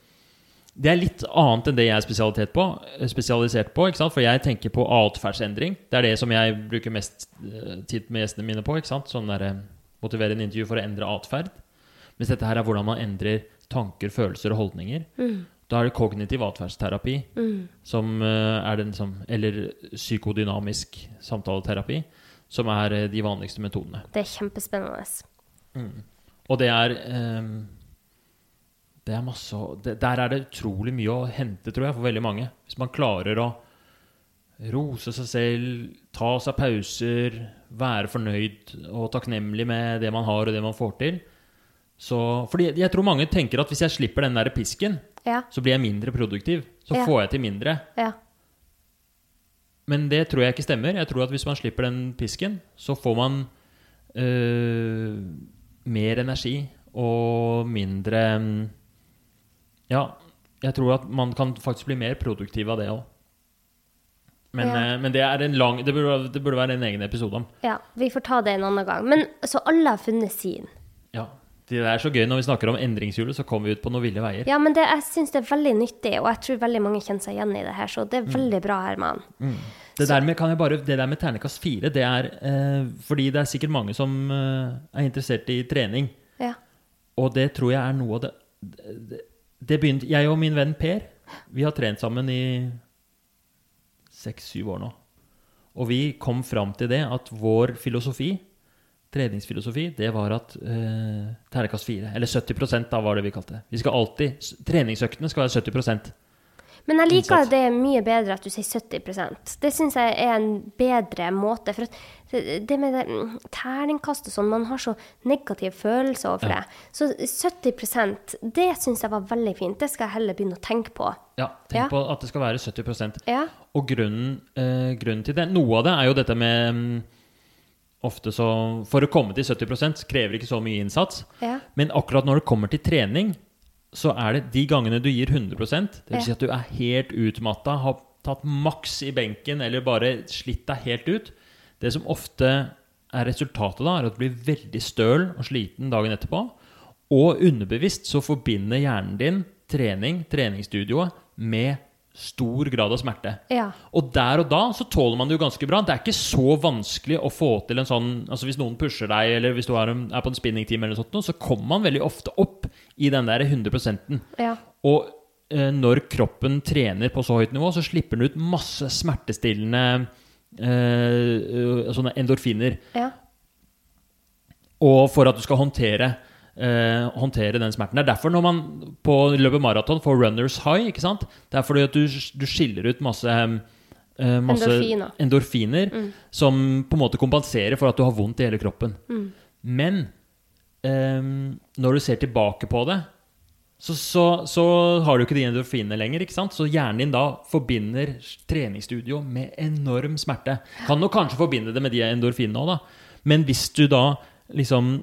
det er litt annet enn det jeg er på, spesialisert på. For jeg tenker på atferdsendring. Det er det som jeg bruker mest eh, tid med gjestene mine på. Sånn der, eh, en intervju for å endre atferd. Mens dette her er hvordan man endrer tanker, følelser og holdninger. Da er det kognitiv atferdsterapi som eh, er den som Eller psykodynamisk samtaleterapi, som er eh, de vanligste metodene. Det er kjempespennende. Og det er um, Det er masse det, Der er det utrolig mye å hente, tror jeg, for veldig mange. Hvis man klarer å rose seg selv, ta seg pauser, være fornøyd og takknemlig med det man har og det man får til. Så, fordi jeg tror mange tenker at hvis jeg slipper den der pisken, Ja. så blir jeg mindre produktiv. Så Ja. får jeg til mindre. ja. Men det tror jeg ikke stemmer. Jeg tror at hvis man slipper den pisken, så får man øh, mer energi og mindre Ja, jeg tror at man kan faktisk bli mer produktiv av det òg. Men, Ja. øh, men det er en lang det burde, det burde være en egen episode om. ja. Vi får ta det en annen gang. Men så alle har funnet sin. Ja. Det er så gøy når vi snakker om endringshjulet, så kommer vi ut på noen ville veier. Ja, men det, jeg syns det er veldig nyttig, og jeg tror veldig mange kjenner seg igjen i det her, så det er veldig bra, Herman. Det der med, kan jeg bare, det der med ternekast fire, det er eh, fordi det er sikkert mange som eh, er interessert i trening. Ja. Og det tror jeg er noe av det, det det begynte, Jeg og min venn Per Vi har trent sammen i seks-syv år nå. Og vi kom fram til det at vår filosofi, treningsfilosofi, det var at eh, ternekast fire, eller 70 da var det vi kalte det. Vi skal alltid, Treningsøktene skal være 70% Men jeg liker det mye bedre at du sier 70% Det syns jeg er en bedre måte. For at det det med det mm, terningkast og sånn, man har så negative følelser overfor Ja. det. Så 70% det syns jeg var veldig fint. Det skal jeg heller begynne å tenke på. Ja, tenk Ja. på at det skal være 70% Ja. Og grunnen, eh, grunnen til det Noe av det er jo dette med mm, Ofte så For å komme til 70% krever ikke så mye innsats. Ja. Men akkurat når det kommer til trening, så er det de gangene du gir 100% det vil si at du er helt utmatta, har tatt maks i benken eller bare slitt deg helt ut Det som ofte er resultatet da, er at du blir veldig støl og sliten dagen etterpå. Og underbevisst så forbinder hjernen din trening, treningsstudioet, med stor grad av smerte. Ja. Og der og da så tåler man det jo ganske bra. Det er ikke så vanskelig å få til en sånn Altså Hvis noen pusher deg, eller hvis du er, en- er på en spinningtime, eller sånt, så kommer man veldig ofte opp i den der 100 Ja. Og eh, når kroppen trener på så høyt nivå, så slipper den ut masse smertestillende eh, sånne endorfiner. ja. Og for at du skal håndtere, eh, håndtere den smerten. Det er derfor når man på løpet maraton får runners high, ikke sant? Det er fordi at du, du skiller ut masse, eh, masse Endorfiner. endorfiner som på en måte kompenserer for at du har vondt i hele kroppen. Men eh, når du ser tilbake på det, så, så, så har du ikke de endorfinene lenger. ikke sant? Så hjernen din da forbinder treningsstudio med enorm smerte. Kan nok kanskje forbinde det med de endorfinene òg, da. Men hvis du da liksom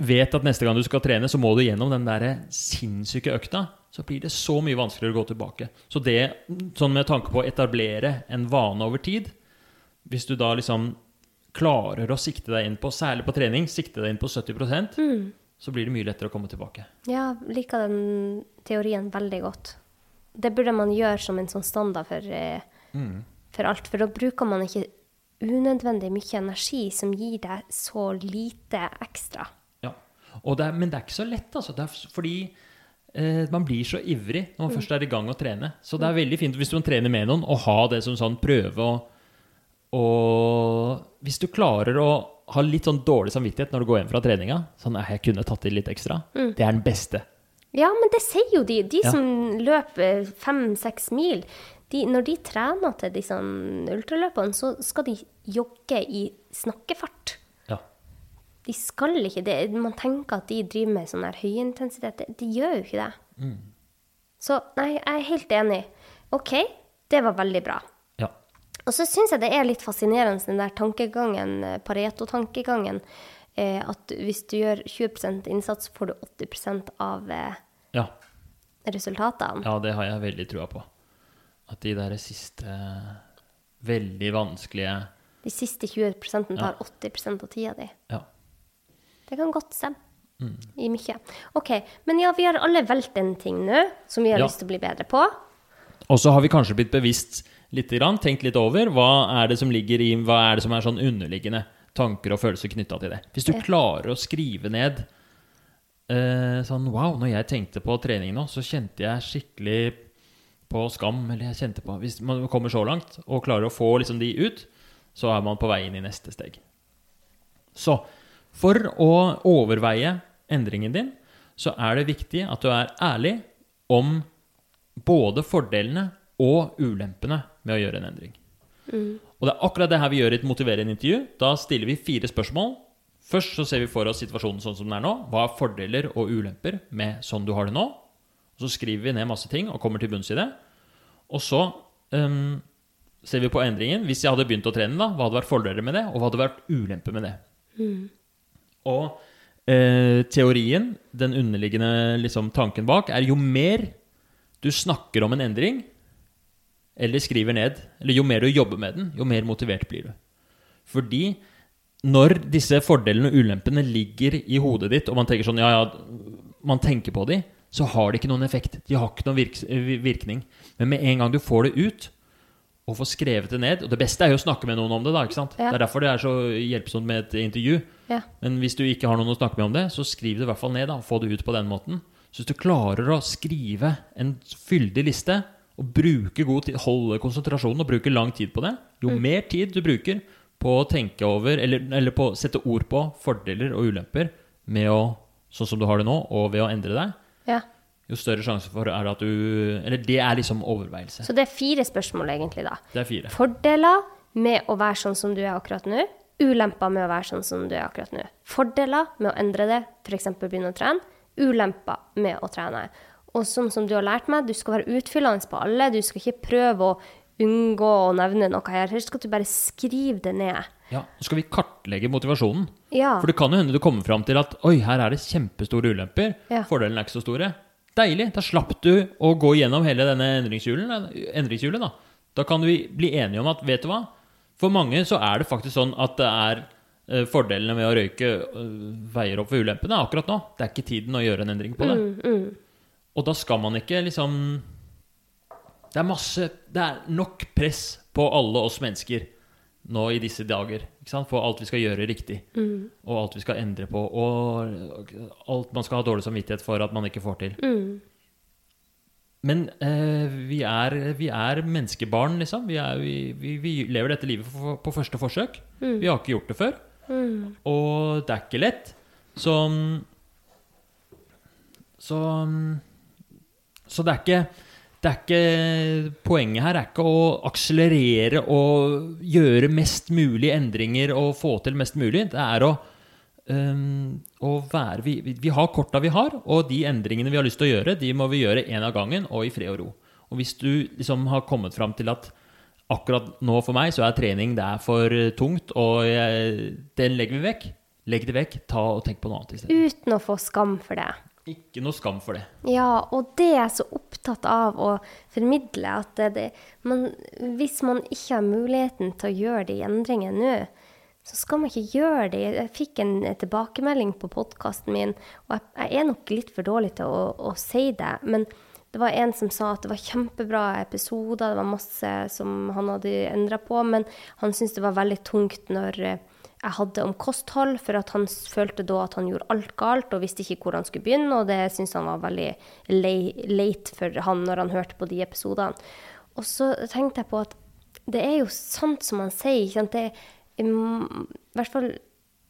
vet at neste gang du skal trene, så må du gjennom den der sinnssyke økta, så blir det så mye vanskeligere å gå tilbake. Så det, sånn med tanke på å etablere en vane over tid Hvis du da liksom klarer å sikte deg inn på, særlig på trening, sikte deg inn på 70% så blir det mye lettere å komme tilbake. Ja, liker den teorien veldig godt. Det burde man gjøre som en sånn standard for, mm. for alt, for da bruker man ikke unødvendig mye energi som gir deg så lite ekstra. Det er, men det er ikke så lett, altså. Det er fordi eh, man blir så ivrig når man først er i gang å trene. Så det er veldig fint hvis man trener med noen, å ha det som sånn prøve å Og hvis du klarer å ha litt sånn dårlig samvittighet når du går hjem fra treninga, sånn «Nei, jeg kunne tatt i litt ekstra, det er den beste. Ja, men det sier jo de. De Ja. som løper fem-seks mil, de, når de trener til disse ultraløpene, så skal de jogge i snakkefart. De skal ikke det. Man tenker at de driver med sånn her høyintensitet. De, de gjør jo ikke det. Mm. Så nei, jeg er helt enig. OK, det var veldig bra. ja. Og så syns jeg det er litt fascinerende, den der tankegangen, eh, Pareto-tankegangen, eh, at hvis du gjør 20% innsats, får du 80% av eh, Ja. resultatene. ja, det har jeg veldig trua på. At de der siste veldig vanskelige De siste 20% tar Ja. 80% av tida di. Ja. Det kan godt stemme. Mm. I mye. OK. Men ja, vi har alle valgt en ting nå som vi har Ja. lyst til å bli bedre på. Og så har vi kanskje blitt bevisst litt, grann, tenkt litt over hva er det som ligger i, hva er det som er sånn underliggende tanker og følelser knytta til det. Hvis du Ja. klarer å skrive ned eh, sånn Wow, når jeg tenkte på trening nå, så kjente jeg skikkelig på skam. Eller jeg kjente på Hvis man kommer så langt og klarer å få liksom de ut, så er man på vei inn i neste steg. Så for å overveie endringen din, så er det viktig at du er ærlig om både fordelene og ulempene med å gjøre en endring. Og det er akkurat det her vi gjør i et motiverende intervju. Da stiller vi fire spørsmål. Først så ser vi for oss situasjonen sånn som den er nå. Hva er fordeler og ulemper med sånn du har det nå? Og så skriver vi ned masse ting og kommer til bunns i det. Og så um, ser vi på endringen. Hvis jeg hadde begynt å trene, da, hva hadde vært fordeler med det, og hva hadde vært ulemper med det? Og eh, teorien, den underliggende liksom, tanken bak, er jo mer du snakker om en endring, eller skriver ned, eller jo mer du jobber med den, jo mer motivert blir du. Fordi når disse fordelene og ulempene ligger i hodet ditt, og man tenker sånn, ja, ja, man tenker på de, så har de ikke noen effekt. De har ikke noen virk virkning. Men med en gang du får det ut, og få skrevet det ned Og det beste er jo å snakke med noen om det, da. ikke sant? Ja. Det er derfor det er så hjelpsomt med et intervju. Ja. Men hvis du ikke har noen å snakke med om det, så skriv det i hvert fall ned. da, Få det ut på den måten. Så hvis du klarer å skrive en fyldig liste og bruke god tid, holde konsentrasjonen og bruke lang tid på det, jo mer tid du bruker på å tenke over, eller, eller på å sette ord på fordeler og ulemper med å, sånn som du har det nå, og ved å endre deg, Ja. Jo større sjanse for er det at du Eller det er liksom overveielse. Så det er fire spørsmål, egentlig, da. Det er fire. Fordeler med å være sånn som du er akkurat nå. Ulemper med å være sånn som du er akkurat nå. Fordeler med å endre det, f.eks. begynne å trene. Ulemper med å trene. Og sånn som du har lært meg, du skal være utfyllende på alle. Du skal ikke prøve å unngå å nevne noe her. Her skal du bare skrive det ned. Ja, Nå skal vi kartlegge motivasjonen. Ja. For det kan jo hende du kommer fram til at oi, her er det kjempestore ulemper. Ja. Fordelene er ikke så store. Deilig. Da slapp du å gå gjennom hele denne endringshjulet. Da. da kan vi bli enige om at vet du hva? For mange så er det faktisk sånn at det er eh, fordelene med å røyke eh, veier opp for ulempene akkurat nå. Det er ikke tiden å gjøre en endring på det. Mm, Og da skal man ikke liksom Det er masse Det er nok press på alle oss mennesker nå i disse dager. For alt vi skal gjøre riktig. Og alt vi skal endre på. Og alt man skal ha dårlig samvittighet for at man ikke får til. Men eh, vi, er, vi er menneskebarn, liksom. Vi, er, vi, vi, lever dette livet på, på første forsøk. Vi har ikke gjort det før. Og det er ikke lett. Så Så Så det er ikke det er ikke, Poenget her er ikke å akselerere og gjøre mest mulig endringer og få til mest mulig. Det er å, um, å være vi, vi- har korta vi har, og de endringene vi har lyst til å gjøre, de må vi gjøre én av gangen og i fred og ro. Og hvis du liksom har kommet fram til at akkurat nå for meg så er trening det er for eh, tungt, og jeg, den legger vi vekk, legg det vekk, ta og tenk på noe annet i stedet. Uten å få skam for det. Ikke noe skam for det. Ja, og det er jeg så opptatt av å formidle at det, det, man, hvis man ikke har muligheten til å gjøre de endringene nå, så skal man ikke gjøre det. Jeg fikk en tilbakemelding på podkasten min, og jeg, jeg er nok litt for dårlig til å, å si det, men det var en som sa at det var kjempebra episoder, det var masse som han hadde endra på, men han syntes det var veldig tungt når eh, jeg hadde om kosthold, for at han følte da at han gjorde alt galt og visste ikke hvor han skulle begynne, og det syntes han var veldig lei- leit for han når han hørte på de episodene. Og så tenkte jeg på at det er jo sant som han sier, ikke sant? Det, i hvert fall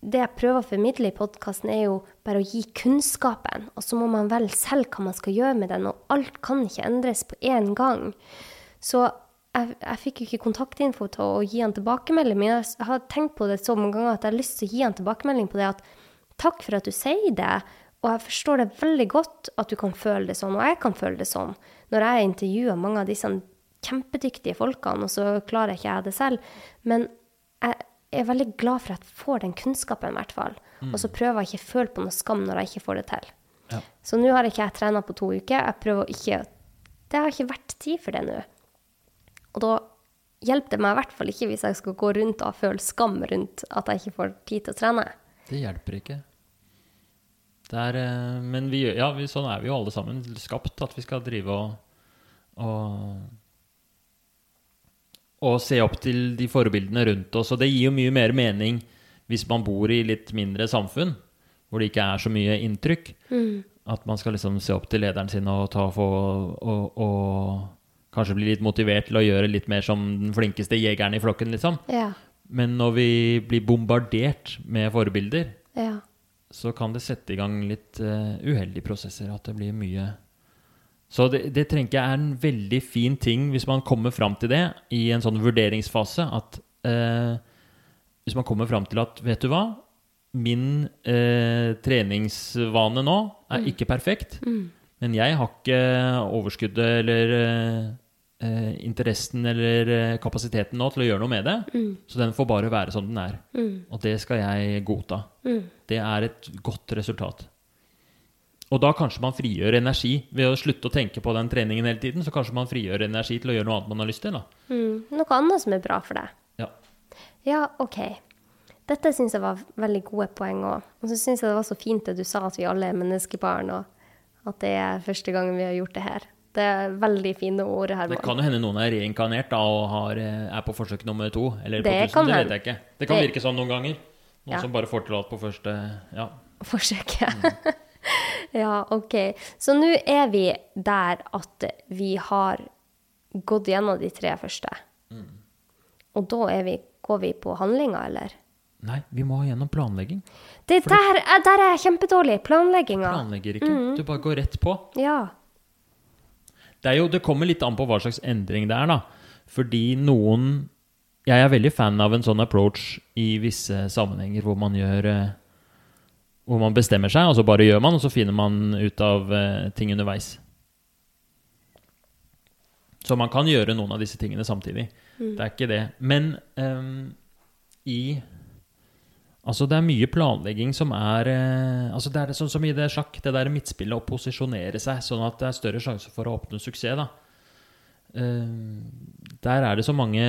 det jeg prøver å formidle i podkasten, er jo bare å gi kunnskapen, og så må man velge selv hva man skal gjøre med den, og alt kan ikke endres på én gang. Så jeg, jeg fikk jo ikke kontaktinfo til å gi han tilbakemelding, men jeg, har tenkt på det så mange ganger at jeg har lyst til å gi han tilbakemelding på det at takk for at du sier det, og jeg forstår det veldig godt at du kan føle det sånn, og jeg kan føle det sånn. Når jeg intervjuer mange av disse kjempedyktige folkene, og så klarer ikke jeg det selv. Men jeg er veldig glad for at jeg får den kunnskapen, i hvert fall. Og så prøver jeg ikke å føle på noe skam når jeg ikke får det til. Ja. Så nå har ikke jeg trena på to uker. Jeg prøver ikke Det har ikke vært tid for det nå. Og da hjelper det meg i hvert fall ikke hvis jeg skal gå rundt og føle skam rundt at jeg ikke får tid til å trene. Det hjelper ikke. Det er, eh, men vi, ja, vi, sånn er vi jo alle sammen skapt, at vi skal drive og, og og se opp til de forbildene rundt oss. Og det gir jo mye mer mening hvis man bor i litt mindre samfunn, hvor det ikke er så mye inntrykk. At man skal liksom se opp til lederen sin og, ta, få, og, og kanskje bli litt motivert til å gjøre litt mer som den flinkeste jegeren i flokken, liksom. Ja. Men når vi blir bombardert med forbilder, Ja. så kan det sette i gang litt eh, uheldige prosesser. At det blir mye Så det, det tenker jeg er en veldig fin ting hvis man kommer fram til det i en sånn vurderingsfase. At eh, hvis man kommer fram til at vet du hva, min eh, treningsvane nå er ikke perfekt, men jeg har ikke overskuddet eller eh, eh, interessen eller eh, kapasiteten nå til å gjøre noe med det, så den får bare være som den er. Og det skal jeg godta. Det er et godt resultat. Og da kanskje man frigjør energi ved å slutte å tenke på den treningen hele tiden. Så kanskje man frigjør energi til å gjøre noe annet man har lyst til. Mm. Noe annet som er bra for deg. Ja. Ja, OK. Dette syns jeg var veldig gode poeng òg. Og så syns jeg det var så fint det du sa, at vi alle er menneskebarn, og at det er første gangen vi har gjort det her. Det er veldig fine ord, Det kan jo hende noen er reinkarnert da, og har, eh, er på forsøk nummer to. Eller på Det tusen, kan det vet jeg ikke. Det kan Det- virke sånn noen ganger. Noen Ja. som bare får til alt på første Ja. forsøk. (laughs) Ja, ok. Så nå er vi der at vi har gått gjennom de tre første. Og da vi, går vi på handlinga, eller? Nei, vi må gjennom planlegging. Det der, er- der er jeg kjempedårlig. Planlegginga. Planlegger ikke. Du bare går rett på. Ja. Det, jo, det kommer litt an på hva slags endring det er, da. Fordi noen Jeg er veldig fan av en sånn approach i visse sammenhenger hvor man gjør eh, Hvor man bestemmer seg, og så bare gjør man, og så finner man ut av eh, ting underveis. Så man kan gjøre noen av disse tingene samtidig. Det er ikke det. Men um, i Altså, det er mye planlegging som er eh, Altså, det er sånn som i det sjakk, det der midtspillet å posisjonere seg sånn at det er større sjanse for å oppnå suksess, da. Eh, der er det så mange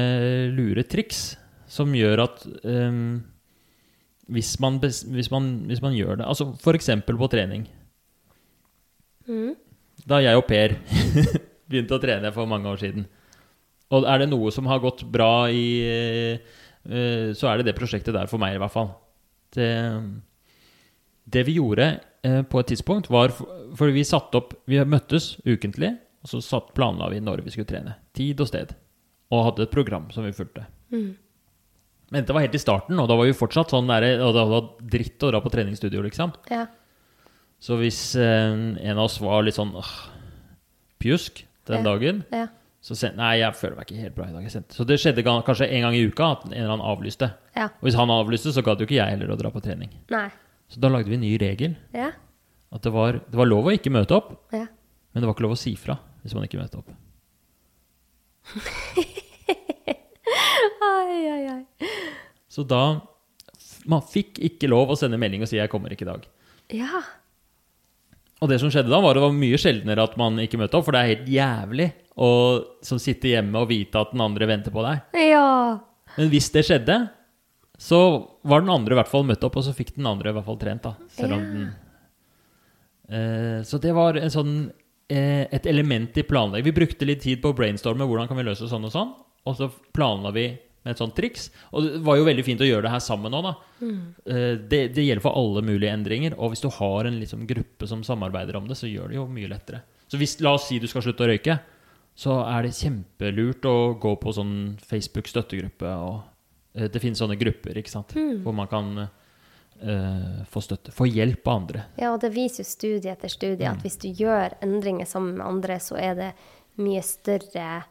lure triks som gjør at eh, hvis, man hvis, man, hvis man gjør det Altså eksempel på trening. Da jeg og Per (laughs) begynte å trene for mange år siden. Og er det noe som har gått bra i Så er det det prosjektet der for meg, i hvert fall. Det, det vi gjorde eh, på et tidspunkt, var For vi satte opp Vi møttes ukentlig, og så satt, planla vi når vi skulle trene. Tid og sted. Og hadde et program som vi fulgte. Men dette var helt i starten, og da var vi fortsatt sånn der, og det var dritt å dra på treningsstudio, liksom. Ja. Så hvis eh, en av oss var litt sånn åh, pjusk den Ja. dagen, Ja. Så sendte Nei, jeg føler meg ikke helt bra i dag. Jeg sendte. Så det skjedde kanskje en gang i uka at en eller annen avlyste. Ja. Og hvis han avlyste, så gadd jo ikke jeg heller å dra på trening. Nei. Så da lagde vi en ny regel. Ja. At det var, det var lov å ikke møte opp, Ja. men det var ikke lov å si fra hvis man ikke møtte opp. (laughs) Ai, ai, ai. Så da Man fikk ikke lov å sende melding og si 'jeg kommer ikke i dag'. Ja. Og det som skjedde da, var det var mye sjeldnere at man ikke møtte opp, for det er helt jævlig å som sitter hjemme og vite at den andre venter på deg. Ja. Men hvis det skjedde, så var den andre i hvert fall møtt opp, og så fikk den andre i hvert fall trent, da. Selv om Ja. den eh, Så det var en sånn eh, et element i planlegging. Vi brukte litt tid på å brainstorme hvordan kan vi løse sånn og sånn, og så planla vi med et sånt triks. Og det var jo veldig fint å gjøre det her sammen òg, da. Mm. det, det gjelder for alle mulige endringer, og hvis du har en liksom, gruppe som samarbeider om det, så gjør det jo mye lettere. Så hvis, la oss si du skal slutte å røyke, så er det kjempelurt å gå på sånn Facebook-støttegruppe. og eh, Det finnes sånne grupper ikke sant? hvor man kan uh, få støtte. Få hjelp av andre. Ja, og det viser jo studie etter studie at hvis du gjør endringer sammen med andre, så er det mye større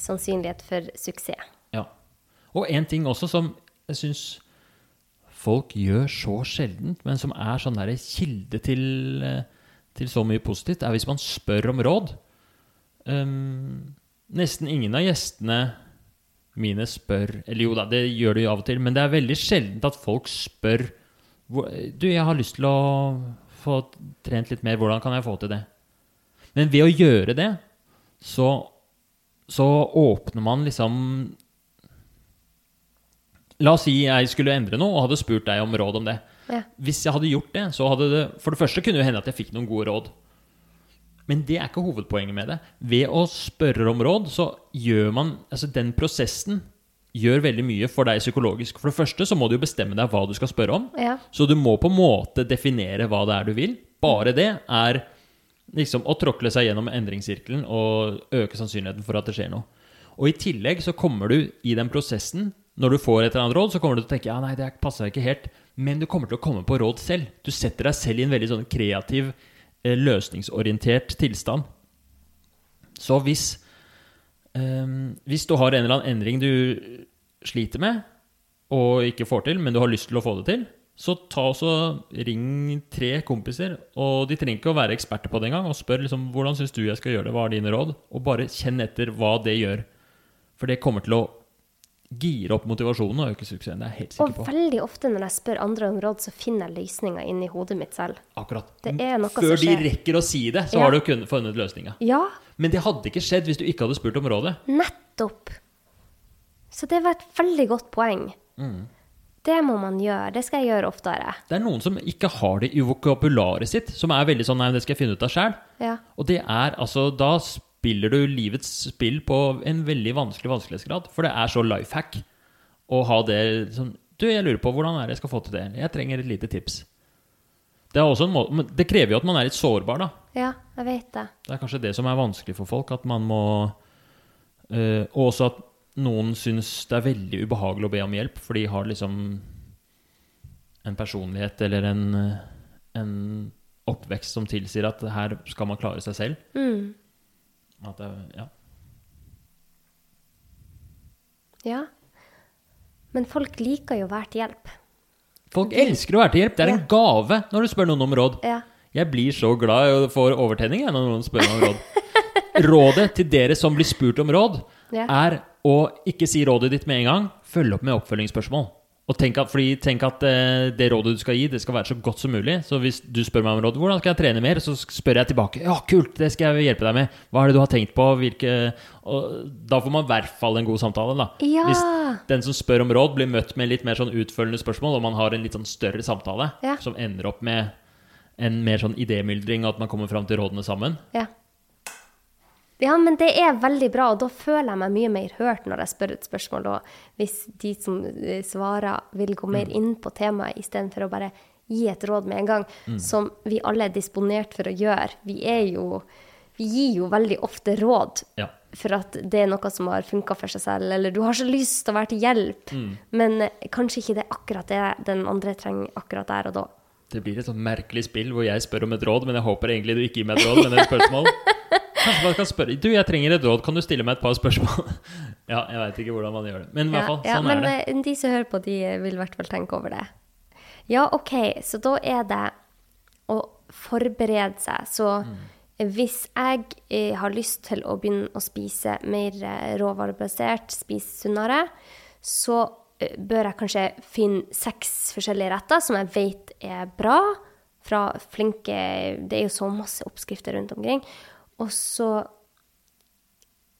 sannsynlighet for suksess. Ja. Og en ting også som jeg syns folk gjør så sjeldent, men som er sånn kilde til, eh, til så mye positivt, er hvis man spør om råd. Um, nesten ingen av gjestene mine spør Eller jo da, det gjør de jo av og til, men det er veldig sjeldent at folk spør Du, jeg har lyst til å få trent litt mer, hvordan kan jeg få til det? Men ved å gjøre det, så, så åpner man liksom La oss si jeg skulle endre noe og hadde spurt deg om råd om det. Ja. Hvis jeg hadde gjort det, så hadde det For det første kunne det hende at jeg fikk noen gode råd. Men det er ikke hovedpoenget med det. Ved å spørre om råd, så gjør man Altså, den prosessen gjør veldig mye for deg psykologisk. For det første så må du jo bestemme deg hva du skal spørre om. Ja. Så du må på en måte definere hva det er du vil. Bare det er liksom å tråkle seg gjennom endringssirkelen og øke sannsynligheten for at det skjer noe. Og i tillegg så kommer du i den prosessen Når du får et eller annet råd, så kommer du til å tenke ja, nei, det passer ikke helt. Men du kommer til å komme på råd selv. Du setter deg selv i en veldig sånn kreativ, eh, løsningsorientert tilstand. Så hvis Ehm, hvis du har en eller annen endring du sliter med, og ikke får til, men du har lyst til å få det til, så ta også ring tre kompiser. Og de trenger ikke å være eksperter på det engang. Og spør liksom, hvordan syns du jeg skal gjøre det, hva er dine råd? Og bare kjenn etter hva det gjør. For det kommer til å gire opp motivasjonen og øke suksessen. Det er jeg helt sikker på. Og veldig ofte når jeg spør andre om råd, så finner jeg løsninga inni hodet mitt selv. Akkurat. Før de rekker å si det, så Ja. har du kun- funnet løsninga. Ja, Men det hadde ikke skjedd hvis du ikke hadde spurt om rådet. nettopp. Så det var et veldig godt poeng. Mm. Det må man gjøre. Det skal jeg gjøre oftere. Det er noen som ikke har det i vokabularet sitt, som er veldig sånn Nei, det skal jeg finne ut av sjæl. Ja. Og det er altså Da spiller du livets spill på en veldig vanskelig vanskelighetsgrad. For det er så life hack å ha det sånn Du, jeg lurer på hvordan er det jeg skal få til det. Jeg trenger et lite tips. Det, er også en måte, men det krever jo at man er litt sårbar, da. Ja, jeg vet det. Det er kanskje det som er vanskelig for folk. At man må Og også at noen syns det er veldig ubehagelig å be om hjelp, for de har liksom en personlighet eller en, eh, en oppvekst som tilsier at her skal man klare seg selv. Mm. At det, ja. Ja. Men folk liker jo å være til hjelp. Folk elsker å være til hjelp. Det er en gave når du spør noen om råd. Ja. Jeg blir så glad for får overtenning når noen spør meg om råd. (laughs) Rådet til dere som blir spurt om råd, Ja. er å ikke si rådet ditt med en gang. Følg opp med oppfølgingsspørsmål. Og tenk at, fordi tenk at eh, det rådet du skal gi, det skal være så godt som mulig. Så hvis du spør meg om råd, hvordan skal jeg trene mer, så spør jeg tilbake. Ja, kult, det skal jeg hjelpe deg med. Hva er det du har tenkt på? Hvilke og Da får man i hvert fall en god samtale, da. Ja. Hvis den som spør om råd, blir møtt med litt mer sånn utfølgende spørsmål, og man har en litt sånn større samtale Ja. som ender opp med en mer sånn idémyldring, og at man kommer fram til rådene sammen. Ja. Ja, men det er veldig bra, og da føler jeg meg mye mer hørt når jeg spør et spørsmål. Og hvis de som eh, svarer, vil gå mer inn på temaet istedenfor å bare gi et råd med en gang, som vi alle er disponert for å gjøre. Vi jo Vi gir jo veldig ofte råd Ja. for at det er noe som har funka for seg selv, eller du har så lyst til å være til hjelp, men eh, kanskje ikke det er akkurat det den andre trenger akkurat der og da. Det blir et sånn merkelig spill hvor jeg spør om et råd, men jeg håper egentlig du ikke gir meg et råd, men et spørsmål. (laughs) Kanskje man kan spørre Du, jeg trenger et råd, kan du stille meg et par spørsmål? (laughs) ja, jeg veit ikke hvordan man gjør det. Men i hvert fall, ja, sånn men er det. eh, de som hører på, de vil i hvert fall tenke over det. Ja, OK, så da er det å forberede seg. Så Mm. hvis jeg eh, har lyst til å begynne å spise mer eh, råvarebasert, spise sunnere, så eh, bør jeg kanskje finne seks forskjellige retter som jeg vet er bra, fra flinke Det er jo så masse oppskrifter rundt omkring. Og så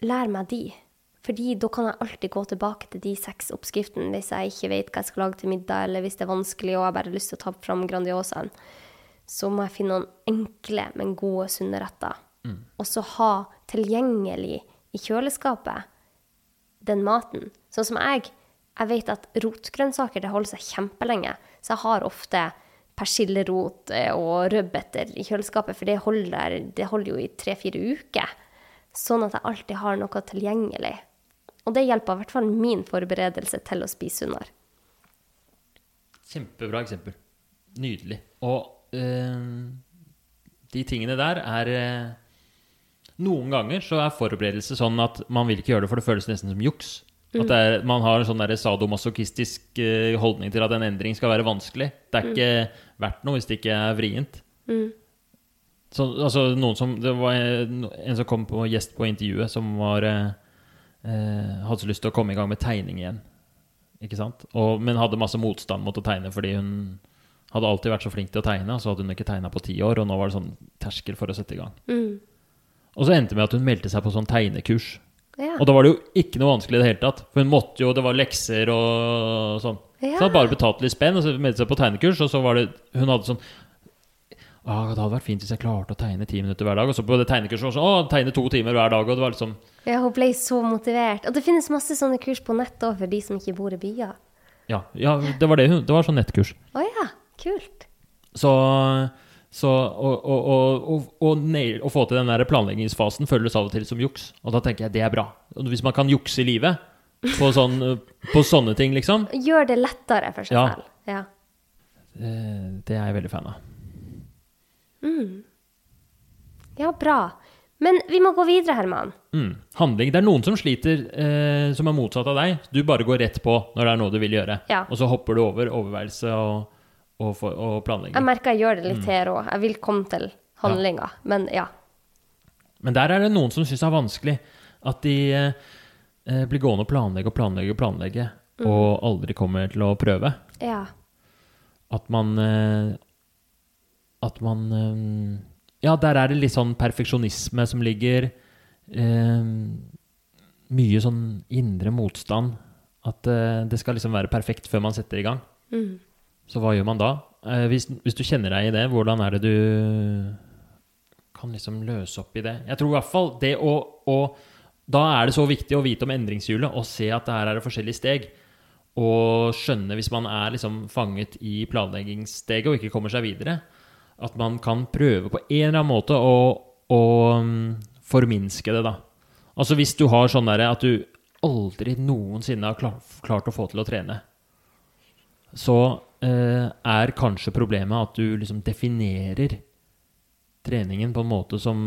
lær meg de. Fordi da kan jeg alltid gå tilbake til de seks oppskriftene hvis jeg ikke vet hva jeg skal lage til middag, eller hvis det er vanskelig og jeg bare har lyst til å ta fram Grandiosaen. Så må jeg finne noen enkle, men gode, sunne retter. Og så ha tilgjengelig i kjøleskapet den maten. Sånn som jeg. Jeg vet at rotgrønnsaker det holder seg kjempelenge. Så jeg har ofte persillerot eh, og rødbeter i kjøleskapet, for det holder, det holder jo i tre-fire uker. Sånn at jeg alltid har noe tilgjengelig. Og det hjelper i hvert fall min forberedelse til å spise sunnere. Kjempebra eksempel. Nydelig. Og øh, de tingene der er øh, Noen ganger så er forberedelse sånn at man vil ikke gjøre det, for det føles nesten som juks. At er, man har en sånn der sadomasochistisk holdning til at en endring skal være vanskelig. Det er ikke verdt noe hvis det ikke er vrient. Så, altså, noen som, det var en, en som kom på gjest på intervjuet, som var, eh, eh, hadde så lyst til å komme i gang med tegning igjen. Ikke sant? Og, men hadde masse motstand mot å tegne fordi hun hadde alltid vært så flink til å tegne, og så hadde hun ikke tegna på ti år, og nå var det sånn terskel for å sette i gang. Og så endte det med at hun meldte seg på sånn tegnekurs. Ja. Og da var det jo ikke noe vanskelig i det hele tatt. For hun måtte jo, det var lekser og sånn. Ja. Så hun bare betalt litt spenn, og så meldte seg på tegnekurs, og så var det Hun hadde sånn ah, Det hadde vært fint hvis jeg klarte å tegne ti minutter hver dag. Og så på det tegnekurset var det sånn Å, tegne to timer hver dag. Og det var liksom ja, hun ble så motivert. Og det finnes masse sånne kurs på nett òg for de som ikke bor i byer. Ja, ja det var det hun Det var sånn nettkurs. Å ja, kult. Så, så å, å, å, å, å, å få til den der planleggingsfasen føles av og til som juks. Og da tenker jeg det er bra. Og hvis man kan jukse i livet på, sånn, på sånne ting, liksom, Gjør det lettere for seg Ja. selv. Ja. Det, det er jeg veldig fan av. ja, bra. Men vi må gå videre, Herman. Mm. Handling. Det er noen som sliter, eh, som er motsatt av deg. Du bare går rett på når det er noe du vil gjøre. Ja. Og så hopper du over overveielse og, og, for, og Jeg merker jeg gjør det litt her òg. Jeg vil komme til handlinga, men ja. Men der er det noen som syns det er vanskelig. At de eh, blir gående og planlegge og planlegge og planlegge, og aldri kommer til å prøve. Ja. At man eh, At man eh, Ja, der er det litt sånn perfeksjonisme som ligger. eh, mye sånn indre motstand. At eh, det skal liksom være perfekt før man setter i gang. Mm. Så hva gjør man da? Eh, hvis, hvis du kjenner deg i det, hvordan er det du kan liksom løse opp i det? Jeg tror i hvert fall det å, å Da er det så viktig å vite om endringshjulet og se at det her er det forskjellige steg. Og skjønne hvis man er liksom fanget i planleggingssteget og ikke kommer seg videre, at man kan prøve på en eller annen måte å, å mm, forminske det, da. Altså hvis du har sånn derre at du aldri noensinne har klar, klart å få til å trene, så eh, er kanskje problemet at du liksom definerer treningen på en måte som,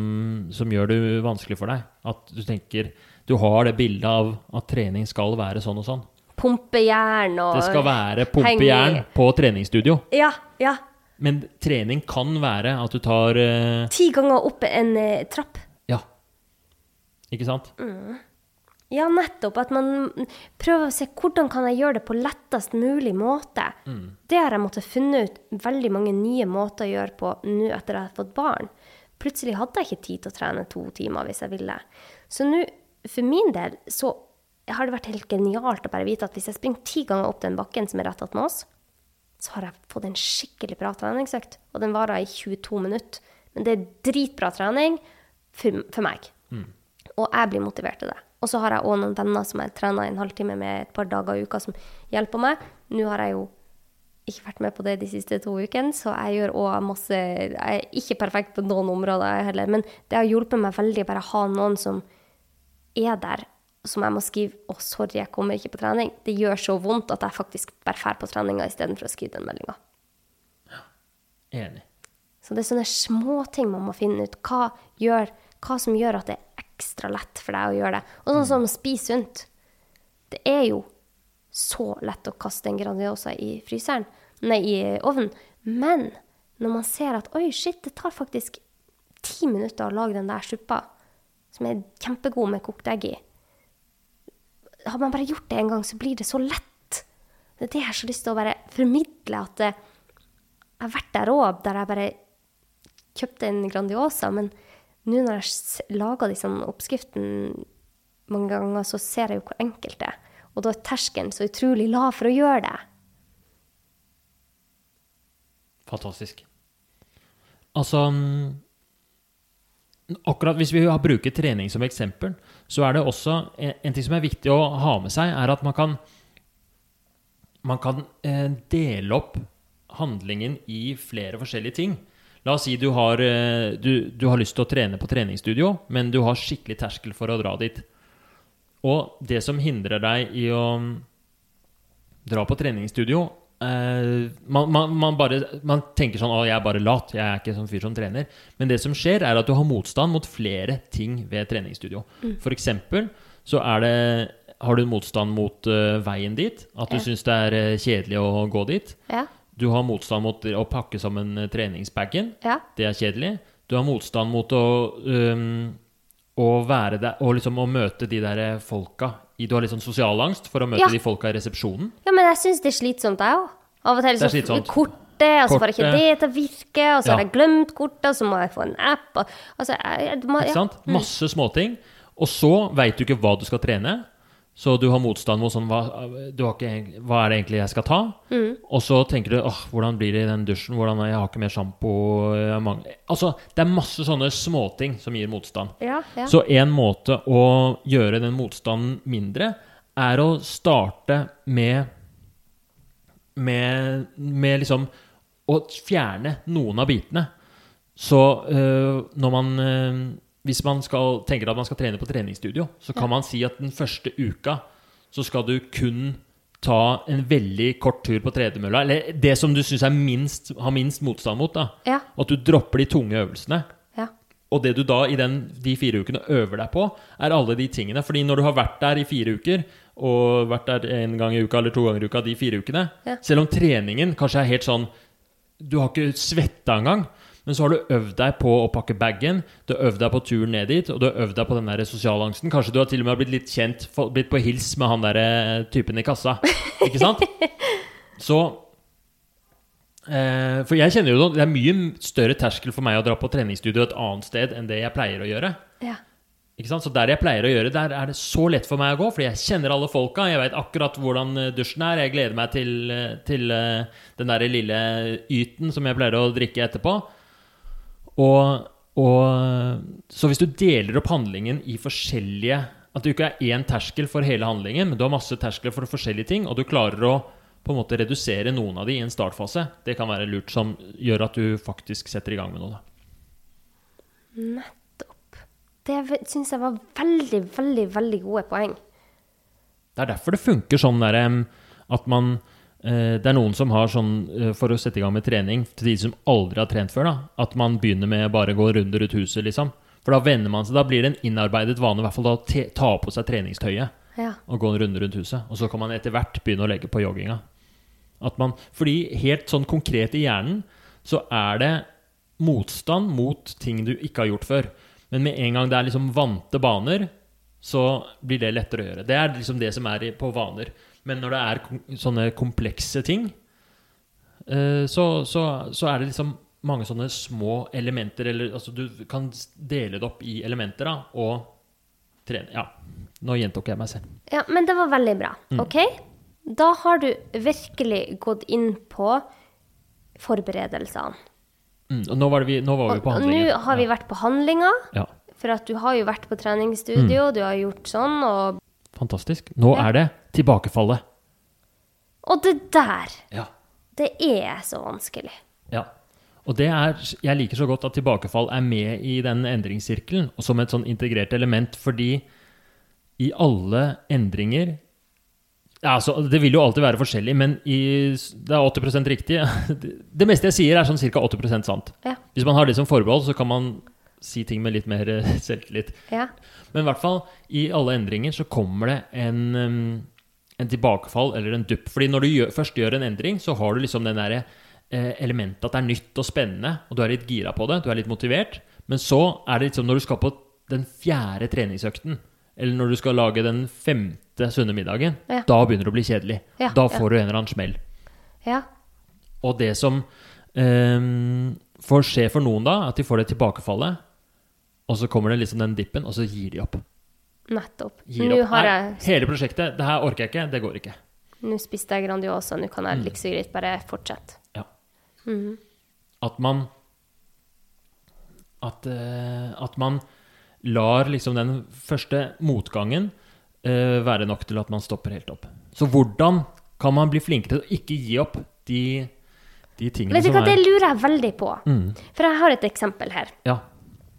som gjør det vanskelig for deg. At du tenker Du har det bildet av at trening skal være sånn og sånn. Pumpe jern og Det skal være pumpe pumpejern på treningsstudio. Ja, ja. Men trening kan være at du tar uh, Ti ganger opp en uh, trapp. Ja. Ikke sant? Ja, nettopp. At man prøver å se hvordan kan jeg gjøre det på lettest mulig måte. Det har jeg måttet finne ut veldig mange nye måter å gjøre på nå etter at jeg har fått barn. Plutselig hadde jeg ikke tid til å trene to timer hvis jeg ville. Så nå, for min del, så har det vært helt genialt å bare vite at hvis jeg springer ti ganger opp den bakken som er rett attmed oss, så har jeg fått en skikkelig bra treningsøkt. Og den varer i 22 minutter. Men det er dritbra trening for, for meg. Og jeg blir motivert til det. Og så har jeg òg noen venner som jeg trener en halvtime med et par dager i uka, som hjelper meg. Nå har jeg jo ikke vært med på det de siste to ukene, så jeg gjør òg masse Jeg er ikke perfekt på noen områder jeg heller, men det har hjulpet meg veldig å bare ha noen som er der, som jeg må skrive 'Å, sorry, jeg kommer ikke på trening'. Det gjør så vondt at jeg faktisk bare drar på treninga istedenfor å skrive den meldinga. Enig. Så det er sånne småting man må finne ut. Hva, gjør, hva som gjør at det er ekstra lett for deg å gjøre det. Og sånn som å spise sunt. Det er jo så lett å kaste en Grandiosa i fryseren, nei, i ovnen. Men når man ser at oi, shit, det tar faktisk ti minutter å lage den der suppa, som er kjempegod med kokt egg i Har man bare gjort det en gang, så blir det så lett. Det er det jeg har så lyst til å bare formidle, at jeg har vært der òg, der jeg bare kjøpte en Grandiosa, men nå når jeg lager liksom oppskriften mange ganger, så ser jeg jo hvor enkelt det er. Og da er terskelen så utrolig lav for å gjøre det. Fantastisk. Altså mm, Akkurat hvis vi har bruker trening som eksempel, så er det også en, en ting som er viktig å ha med seg, er at man kan Man kan eh, dele opp handlingen i flere forskjellige ting. La oss si du har, eh, du, du har lyst til å trene på treningsstudio, men du har skikkelig terskel for å dra dit. Og det som hindrer deg i å dra på treningsstudio eh, man, man, man, bare, man tenker sånn 'Å, jeg er bare lat. Jeg er ikke sånn fyr som trener'. Men det som skjer, er at du har motstand mot flere ting ved treningsstudio. For eksempel så er det har du motstand mot uh, veien dit. At du Ja. syns det er kjedelig å gå dit. Ja. Du har motstand mot å pakke sammen eh, treningsbagen. Ja. Det er kjedelig. Du har motstand mot å, um, å være der og liksom å møte de der folka Du har litt sånn sosial angst for å møte Ja. de folka i resepsjonen. ja, men jeg syns det er slitsomt, jeg òg. Av og til Det er så slitsomt. kortet, og så får jeg ikke det til å virke, og så Ja. har jeg glemt kortet, og så må jeg få en app. Og, altså, jeg, må, Ikke sant? Masse småting. Og så veit du ikke hva du skal trene. Så du har motstand mot sånn hva, du har ikke, hva er det egentlig jeg skal ta? Og så tenker du åh, hvordan blir det i den dusjen? Hvordan, jeg har ikke mer sjampo. jeg har mange-» Altså, det er masse sånne småting som gir motstand. Ja, ja. Så en måte å gjøre den motstanden mindre, er å starte med Med, med liksom å fjerne noen av bitene. Så øh, når man øh, Hvis man skal, tenker at man skal trene på treningsstudio, så kan man si at den første uka så skal du kun ta en veldig kort tur på tredemølla. Eller det som du syns har minst motstand mot. da Ja. At du dropper de tunge øvelsene. ja. Og det du da i den, de fire ukene øver deg på, er alle de tingene. Fordi når du har vært der i fire uker, og vært der en gang i uka eller to ganger i uka de fire ukene Ja. Selv om treningen kanskje er helt sånn Du har ikke svetta engang, men så har du øvd deg på å pakke bagen, du har øvd deg på turen ned dit, og du har øvd deg på den der sosialangsten. Kanskje du har til og med blitt litt kjent, blitt på hils med han der eh, typen i kassa. Ikke sant? (laughs) Så Eh, for jeg kjenner jo nå, Det er mye større terskel for meg å dra på treningsstudio et annet sted enn det jeg pleier å gjøre. ja. Så der jeg pleier å gjøre, der er det så lett for meg å gå, fordi jeg kjenner alle folka. Jeg veit akkurat hvordan eh, dusjen er. Jeg gleder meg til, eh, til den der lille yten som jeg pleier å drikke etterpå. Og, og Så hvis du deler opp handlingen i forskjellige At det ikke er én terskel for hele handlingen, men du har masse terskler for forskjellige ting, og du klarer å på en måte redusere noen av de i en startfase. Det kan være lurt, som gjør at du faktisk setter i gang med noe. da. Nettopp. Det syns jeg var veldig, veldig, veldig gode poeng. Det er derfor det funker sånn der, at man Det er noen som har sånn eh, for å sette i gang med trening til de som aldri har trent før, da, at man begynner med bare å gå runder rundt huset, liksom. For da venner man seg, da blir det en innarbeidet vane, i hvert fall da å ta på seg treningstøyet Ja. og gå en runde rundt huset. Og så kan man etter hvert begynne å legge på jogginga. At man, fordi helt sånn konkret i hjernen så er det motstand mot ting du ikke har gjort før. Men med en gang det er liksom vante baner, så blir det lettere å gjøre. Det er liksom det som er på vaner. Men når det er kom sånne komplekse ting, eh, så, så, så er det liksom mange sånne små elementer eller, altså Du kan dele det opp i elementer da, og trene. Ja, nå gjentok jeg meg selv. Ja, men det var veldig bra. OK? Da har du virkelig gått inn på forberedelsene. Mm, og nå var, det vi, nå var vi på handlinga. nå har vi vært på handlinga, ja. for at du har jo vært på treningsstudio, du har gjort sånn, og, Fantastisk. Nå Ja. er det tilbakefallet. og det der, Ja. det er så vanskelig. ja. Og det er, jeg liker så godt at tilbakefall er med i den endringssirkelen, og som et sånn integrert element, fordi i alle endringer altså, Det vil jo alltid være forskjellig, men i, det er 80% riktig. (laughs) Det meste jeg sier, er sånn ca. 80 sant. Ja. Hvis man har det som forbehold, så kan man si ting med litt mer eh, selvtillit. Ja. Men i hvert fall, i alle endringer så kommer det en, en tilbakefall eller en dupp. Fordi når du gjør, først gjør en endring, så har du liksom den derre eh, elementet at det er nytt og spennende, og du er litt gira på det, du er litt motivert. Men så er det liksom når du skal på den fjerde treningsøkten, eller når du skal lage den femte sunne middagen, Ja. da begynner det å bli kjedelig. Ja, da ja. får du en eller annen smell. ja. Og det som um, får skje for noen da, at de får det tilbakefallet, og så kommer det liksom den dippen, og så gir de opp. Nettopp. Gir opp. har Nei, jeg hele prosjektet, det her orker jeg ikke, det går ikke. Nå spiste jeg Grandiosa, nå kan jeg like så greit bare fortsette. Ja. Mhm. At man at, uh, at man lar liksom den første motgangen uh, være nok til at man stopper helt opp. Så hvordan kan man bli flinkere til å ikke gi opp de, de tingene Vet du hva, hva, det er lurer jeg veldig på. Mm. For jeg har et eksempel her. Ja.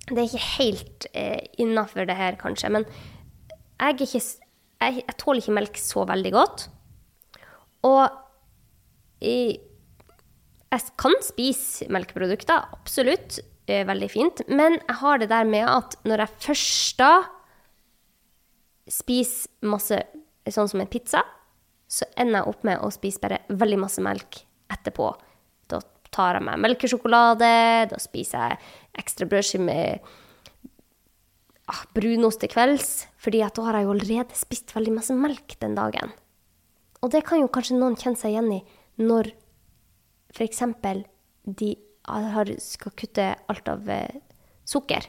Det er ikke helt eh, innafor det her, kanskje, men jeg, ikke, jeg, jeg tåler ikke melk så veldig godt. Og jeg, jeg kan spise melkeprodukter, absolutt. eh, Veldig fint. Men jeg har det der med at når jeg først da spiser masse sånn som en pizza, så ender jeg opp med å spise bare veldig masse melk etterpå. Tar jeg meg melkesjokolade, da spiser jeg ekstra brødskive med ah, brunost til kvelds, fordi at da har jeg jo allerede spist veldig masse melk den dagen. Og det kan jo kanskje noen kjenne seg igjen i når f.eks. de har, skal kutte alt av eh, sukker.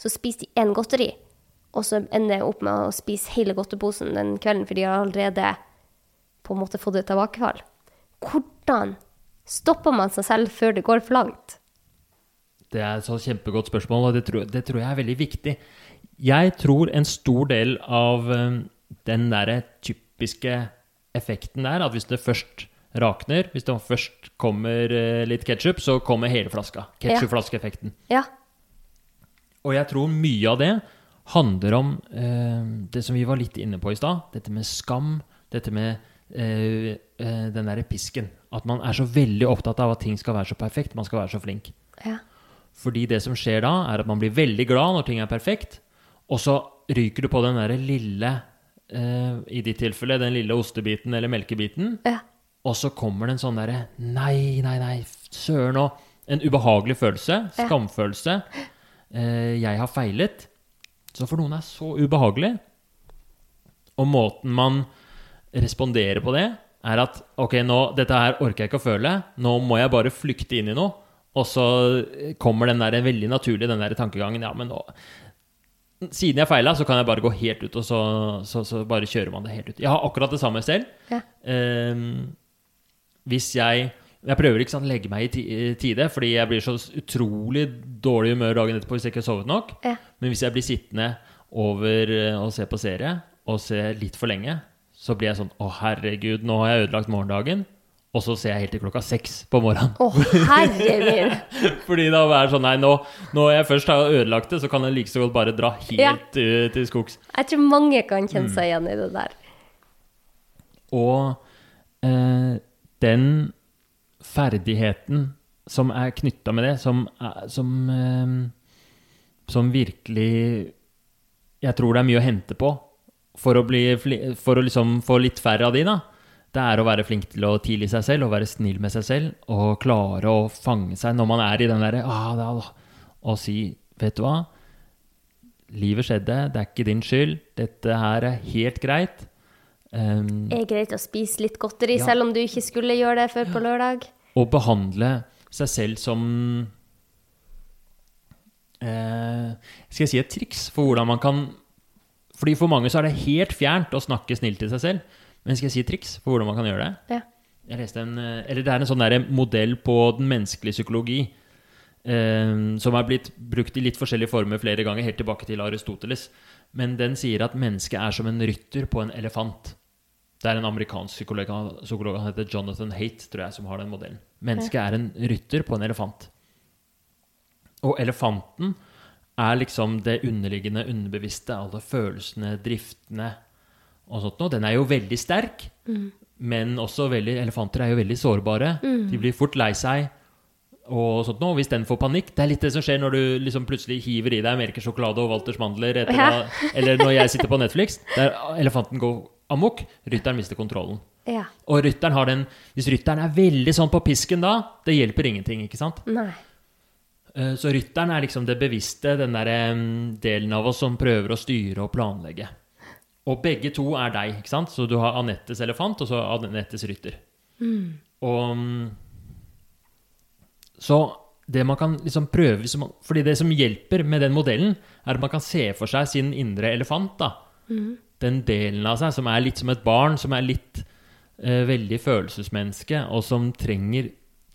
Så spiser de én godteri, og så ender jeg opp med å spise hele godteposen den kvelden, for de har allerede på en måte fått et tilbakefall. Hvordan stopper man seg selv før det går for langt? Det er et kjempegodt spørsmål, og det tror, det tror jeg er veldig viktig. Jeg tror en stor del av eh, den derre typiske effekten der, at hvis det først rakner, hvis det først kommer eh, litt ketsjup, så kommer hele flaska. Ketsjupflaskeeffekten. Ja. Og jeg tror mye av det handler om eh, det som vi var litt inne på i stad. Dette med skam, dette med eh, eh, den derre pisken. At man er så veldig opptatt av at ting skal være så perfekt, man skal være så flink. ja. Fordi det som skjer da, er at man blir veldig glad når ting er perfekt, og så ryker du på den derre lille, eh, i ditt tilfelle, den lille ostebiten eller melkebiten, ja. og så kommer det en sånn derre Nei, nei, nei, søren òg. En ubehagelig følelse. Skamfølelse. Eh, jeg har feilet. Så for noen er så ubehagelig. Og måten man responderer på det, er at ok, nå, dette her orker jeg ikke å føle. Nå må jeg bare flykte inn i noe. Og så kommer den der veldig naturlig den der tankegangen. Ja, men nå Siden jeg feila, så kan jeg bare gå helt ut, og så, så, så bare kjører man det helt ut. Jeg har akkurat det samme selv. Ja. Ehm, hvis jeg Jeg prøver ikke sånn legge meg i tide, fordi jeg blir så utrolig dårlig humør dagen etterpå hvis jeg ikke har sovet nok. Ja. Men hvis jeg blir sittende over eh, og se på serie, og se litt for lenge, så blir jeg sånn Å, herregud, nå har jeg ødelagt morgendagen. Og så ser jeg helt til klokka seks på morgenen. Å, herregud! (laughs) Fordi da er det sånn Nei, nå, når jeg først har ødelagt det, så kan jeg like så godt bare dra helt Ja. uh, til skogs. Jeg tror mange kan Mm. kjenne seg igjen i det der. Og eh, den ferdigheten som er knytta med det, som, er, som, eh, som virkelig Jeg tror det er mye å hente på for å, bli, for å liksom få litt færre av de, da. Det er å være flink til å tilgi seg selv og være snill med seg selv og klare å fange seg når man er i den derre ah, da, da, Og si Vet du hva? Livet skjedde, det er ikke din skyld. Dette her er helt greit. Um, Er greit å spise litt godteri Ja. selv om du ikke skulle gjøre det før på lørdag? å behandle seg selv som eh, Skal jeg si et triks for hvordan man kan Fordi For mange så er det helt fjernt å snakke snilt til seg selv. Men skal jeg si triks for hvordan man kan gjøre det? Ja. Jeg leste en, eh, eller Det er en sånn der modell på den menneskelige psykologi eh, som er blitt brukt i litt forskjellige former flere ganger, helt tilbake til Aristoteles. Men den sier at mennesket er som en rytter på en elefant. Det er en amerikansk psykolog, psykolog han heter Jonathan Haight, tror jeg, som har den modellen. Mennesket er en rytter på en elefant. Og elefanten er liksom det underliggende, underbevisste, alle følelsene, driftene og sånt noe. Den er jo veldig sterk, men også veldig Elefanter er jo veldig sårbare. De blir fort lei seg og sånt noe. Hvis den får panikk Det er litt det som skjer når du liksom plutselig hiver i deg melkesjokolade og Walters mandler, etter Ja. da, eller når jeg sitter på Netflix, der elefanten går amok, rytteren mister kontrollen. Ja. Og rytteren har den Hvis rytteren er veldig sånn på pisken da, det hjelper ingenting, ikke sant? Nei. Eh, Så rytteren er liksom det bevisste, den der delen av oss som prøver å styre og planlegge. Og begge to er deg, ikke sant? Så du har Anettes elefant, og så Anettes rytter. Og mm, Så det man kan liksom prøve Fordi det som hjelper med den modellen, er at man kan se for seg sin indre elefant. da. Den delen av seg som er litt som et barn, som er litt eh, veldig følelsesmenneske, og som trenger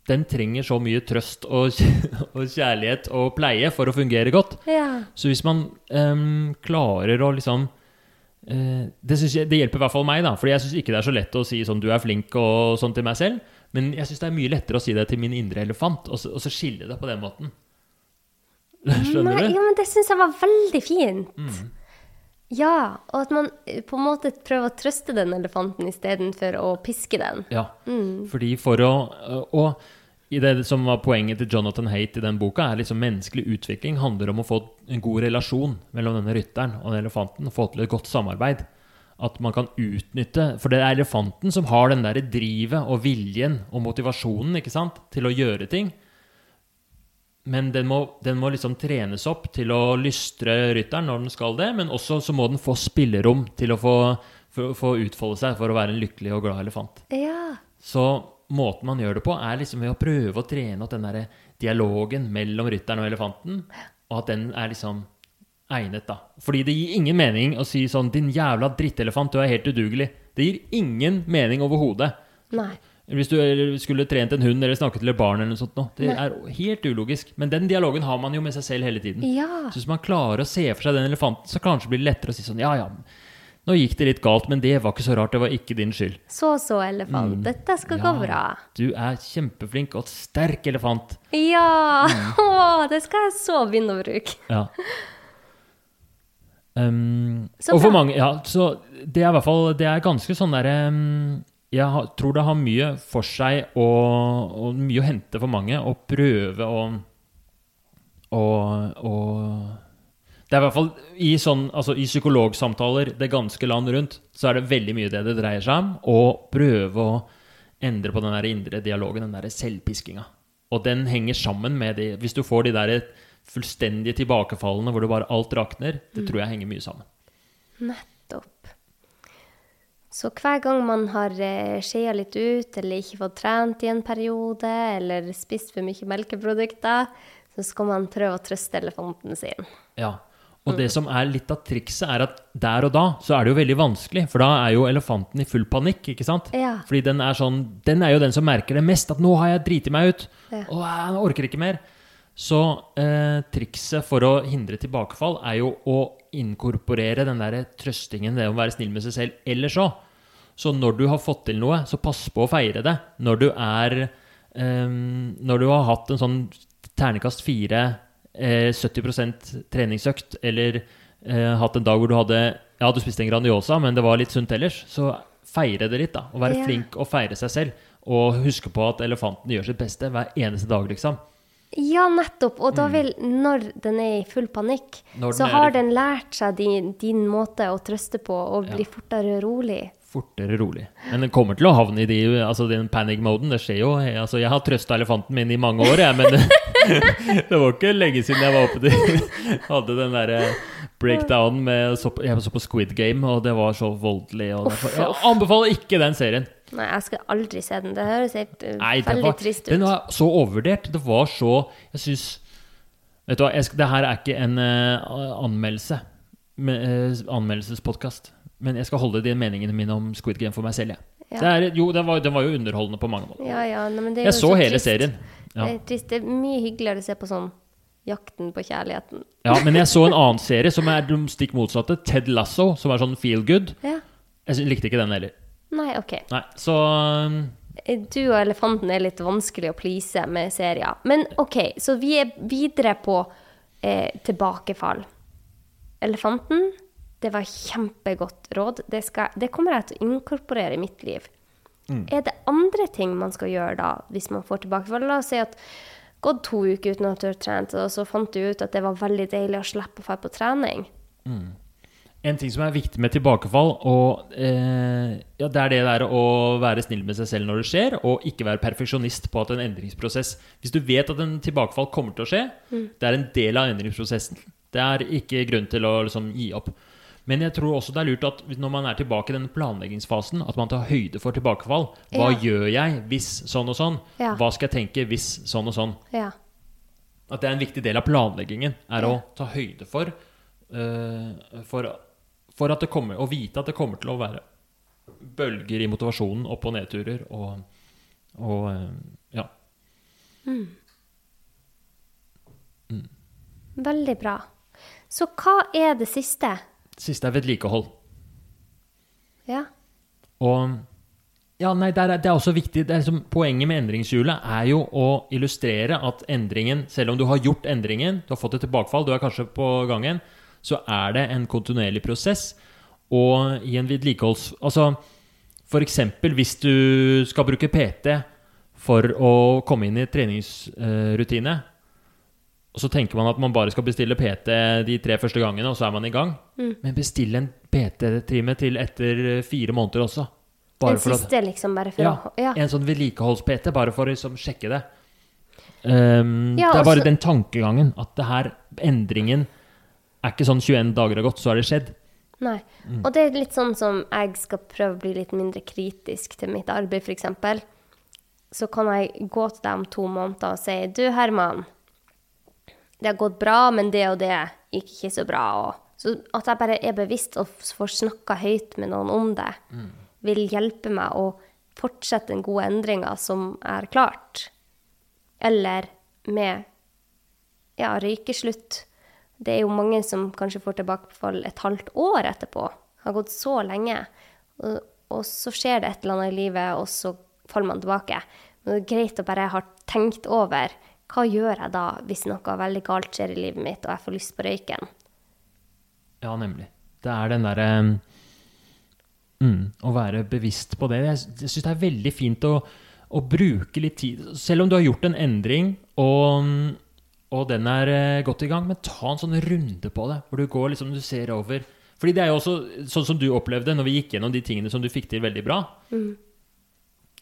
Den trenger så mye trøst og, (laughs) og kjærlighet og pleie for å fungere godt. Ja. Så hvis man um, klarer å liksom uh, det, jeg, det hjelper i hvert fall meg, da. Fordi jeg syns ikke det er så lett å si sånn 'du er flink' og sånn til meg selv. Men jeg syns det er mye lettere å si det til min indre elefant, og så, og så skille det på den måten. (laughs) Skjønner Nei, du? Mm. ja, men det syns jeg var veldig fint. Ja, og at man eh, på en måte prøver å trøste den elefanten istedenfor å piske den. Ja. Fordi for å Og i det som var poenget til Jonathan Haight i den boka, er liksom menneskelig utvikling handler om å få en god relasjon mellom denne rytteren og den elefanten. Få til et godt samarbeid. At man kan utnytte For det er elefanten som har den der drivet og viljen og motivasjonen ikke sant, til å gjøre ting. Men den må, den må liksom trenes opp til å lystre rytteren når den skal det. Men også så må den få spillerom til å få, få utfolde seg for å være en lykkelig og glad elefant. Ja. Så måten man gjør det på, er liksom ved å prøve å trene opp den der dialogen mellom rytteren og elefanten, og at den er liksom egnet, da. Fordi det gir ingen mening å si sånn 'din jævla drittelefant, du er helt udugelig'. Det gir ingen mening overhodet. Nei. Hvis du skulle trent en hund eller snakket til et barn eller noe sånt. Det er helt ulogisk. Men den dialogen har man jo med seg selv hele tiden. Ja. Så hvis man klarer å se for seg den elefanten, så kanskje blir det lettere å si sånn Ja, ja, nå gikk det litt galt, men det var ikke så rart. Det var ikke din skyld. Så så, elefant. Dette skal gå bra. Du er kjempeflink og sterk elefant. Ja! Mm. (laughs) Å, det skal jeg så begynne å bruke. Ja. (laughs) Um, og for mange Ja, så det er i hvert fall Det er ganske sånn derre um, Jeg tror det har mye for seg og, og mye å hente for mange å prøve å og, og Det er i hvert fall i, sånn, altså i psykologsamtaler det ganske land rundt, så er det veldig mye det det dreier seg om. Å prøve å endre på den der indre dialogen, den der selvpiskinga. Og den henger sammen med de Hvis du får de der fullstendige tilbakefallene hvor det bare alt rakner, det tror jeg henger mye sammen. Nettopp. Så hver gang man har eh, skeia litt ut, eller ikke fått trent i en periode, eller spist for mye melkeprodukter, så skal man prøve å trøste elefanten sin. Ja. Og det som er litt av trikset, er at der og da så er det jo veldig vanskelig, for da er jo elefanten i full panikk, ikke sant? Ja. Fordi den er sånn Den er jo den som merker det mest, at 'nå har jeg driti meg ut', Ja. og jeg orker ikke mer. Så eh, trikset for å hindre tilbakefall er jo å inkorporere den der trøstingen, det å være snill med seg selv, ellers òg. Så når du har fått til noe, så pass på å feire det. Når du er um, Når du har hatt en sånn ternekast fire, eh, 70% treningsøkt, eller eh, hatt en dag hvor du hadde Ja, du spiste en Grandiosa, men det var litt sunt ellers, så feire det litt, da. Og være Ja. flink og feire seg selv. Og huske på at elefanten gjør sitt beste hver eneste dag, liksom. Ja, nettopp. Og da vil, når den er i full panikk, Mm. Så har den lært seg din, din måte å trøste på og bli Ja. fortere rolig. Fortere rolig. Men den kommer til å havne i de, altså den panic-moden. Det skjer jo. Altså, jeg har trøsta elefanten min i mange år, jeg, men det, (laughs) det var ikke lenge siden jeg var oppe til (laughs) Hadde den derre breakdown med så på, Jeg så på Squid Game, og det var så voldelig. Derfor, jeg anbefaler ikke den serien. Nei, jeg skal aldri se den. Det høres helt uh, Nei, veldig var, trist ut. den var så overvurdert. Det var så Jeg syns Vet du hva, jeg, det her er ikke en uh, anmeldelse. Uh, Anmeldelsespodkast. Men jeg skal holde de meningene mine om Squid Game for meg selv, jeg. Ja. Det er, jo, den var, den var jo underholdende på mange måter. Ja, ja, nei, men det Jeg så, så hele serien. Det er trist. Det er mye hyggeligere å se på sånn Jakten på kjærligheten. ja, Men jeg så en annen (laughs) serie som er de stikk motsatte. Ted Lasso, som er sånn feel good. Ja. Jeg likte ikke den heller. Nei, OK. Nei, så um, Du og elefanten er litt vanskelig å please med serier. Men OK, så vi er videre på eh, tilbakefall. Elefanten, det var kjempegodt råd. Det, skal, det kommer jeg til å inkorporere i mitt liv. Er det andre ting man skal gjøre da, hvis man får tilbakefall? La oss si at gått to uker uten at du har trent, og så fant du ut at det var veldig deilig å slippe å dra på trening. En ting som er viktig med tilbakefall, og, eh, ja, det er det der å være snill med seg selv når det skjer, og ikke være perfeksjonist på at en endringsprosess Hvis du vet at en tilbakefall kommer til å skje, det er en del av endringsprosessen. Det er ikke grunn til å liksom, gi opp. Men jeg tror også det er lurt at når man er tilbake i den planleggingsfasen, at man tar høyde for tilbakefall. Hva Ja. gjør jeg hvis sånn og sånn? Ja. Hva skal jeg tenke hvis sånn og sånn? Ja. At det er en viktig del av planleggingen, er å ta høyde for, uh, for For at det kommer Å vite at det kommer til å være bølger i motivasjonen, opp- og nedturer, og, og uh, ja. Veldig bra. Så hva er det siste? Siste er vedlikehold. Ja. Og ja, nei, det er, det er også viktig det er liksom, Poenget med endringshjulet er jo å illustrere at endringen, selv om du har gjort endringen, du har fått et tilbakefall, du er kanskje på gangen, så er det en kontinuerlig prosess. Og i en vedlikeholds... Altså f.eks. hvis du skal bruke PT for å komme inn i treningsrutine, og så tenker man at man bare skal bestille PT de tre første gangene, og så er man i gang. Men bestill en PT-time til etter fire måneder også. For at- siste, liksom, bare for ja, å Ja. En sånn vedlikeholds-PT, bare for å liksom sjekke det. Um, Ja, det er bare også- den tankegangen at det her, endringen er ikke sånn 21 dager har gått, så har det skjedd. Nei. Mm. Og det er litt sånn som jeg skal prøve å bli litt mindre kritisk til mitt arbeid, f.eks. Så kan jeg gå til deg om to måneder og si Du, Herman. Det har gått bra, men det og det gikk ikke så bra. Og så at jeg bare er bevisst og får snakka høyt med noen om det, vil hjelpe meg å fortsette den gode endringa som er klart. Eller med ja, røykeslutt. Det er jo mange som kanskje får tilbakefall et halvt år etterpå. Det Har gått så lenge. Og, og så skjer det et eller annet i livet, og så faller man tilbake. Men det er greit å bare ha tenkt over hva gjør jeg da hvis noe veldig galt skjer i livet mitt, og jeg får lyst på røyken. Ja, nemlig. Det er den derre mm, Å være bevisst på det. Jeg, jeg syns det er veldig fint å, å bruke litt tid Selv om du har gjort en endring, og, og den er eh, godt i gang, men ta en sånn runde på det. Hvor du går liksom, du ser over Fordi det er jo også sånn som du opplevde når vi gikk gjennom de tingene som du fikk til veldig bra.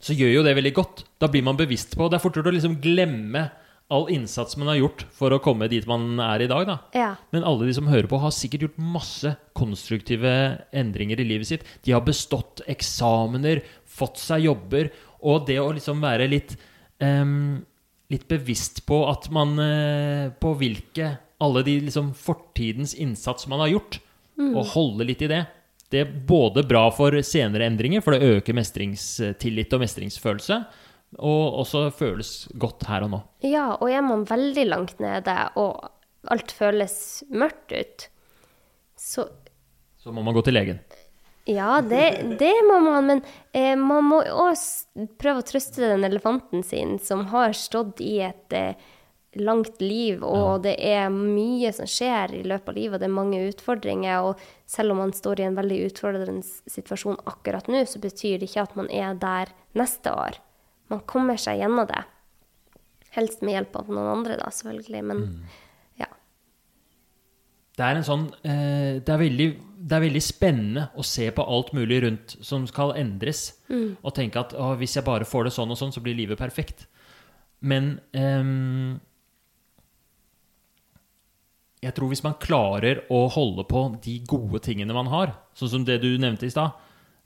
Så gjør jo det veldig godt. Da blir man bevisst på Det er fortere å liksom glemme all innsats man har gjort for å komme dit man er i dag. da. Ja. Men alle de som hører på, har sikkert gjort masse konstruktive endringer i livet sitt. De har bestått eksamener, fått seg jobber. Og det å liksom være litt, um, litt bevisst på at man uh, På hvilke Alle de liksom fortidens innsats man har gjort, og holde litt i det. Det er både bra for senere endringer, for det øker mestringstillit og mestringsfølelse. Og også føles godt her og nå. ja, og er man veldig langt nede, og alt føles mørkt ut, så Så må man gå til legen. Ja, det, det må man, men eh, man må også prøve å trøste den elefanten sin som har stått i et eh, langt liv, og det er mye som skjer i løpet av livet, og det er mange utfordringer. Og selv om man står i en veldig utfordrende situasjon akkurat nå, så betyr det ikke at man er der neste år. Man kommer seg gjennom det. Helst med hjelp av noen andre, da, selvfølgelig, men ja. Det er en sånn eh, det, er veldig, det er veldig spennende å se på alt mulig rundt som skal endres. Og tenke at å, hvis jeg bare får det sånn og sånn, så blir livet perfekt. Men eh, jeg tror hvis man klarer å holde på de gode tingene man har, sånn som det du nevnte i stad,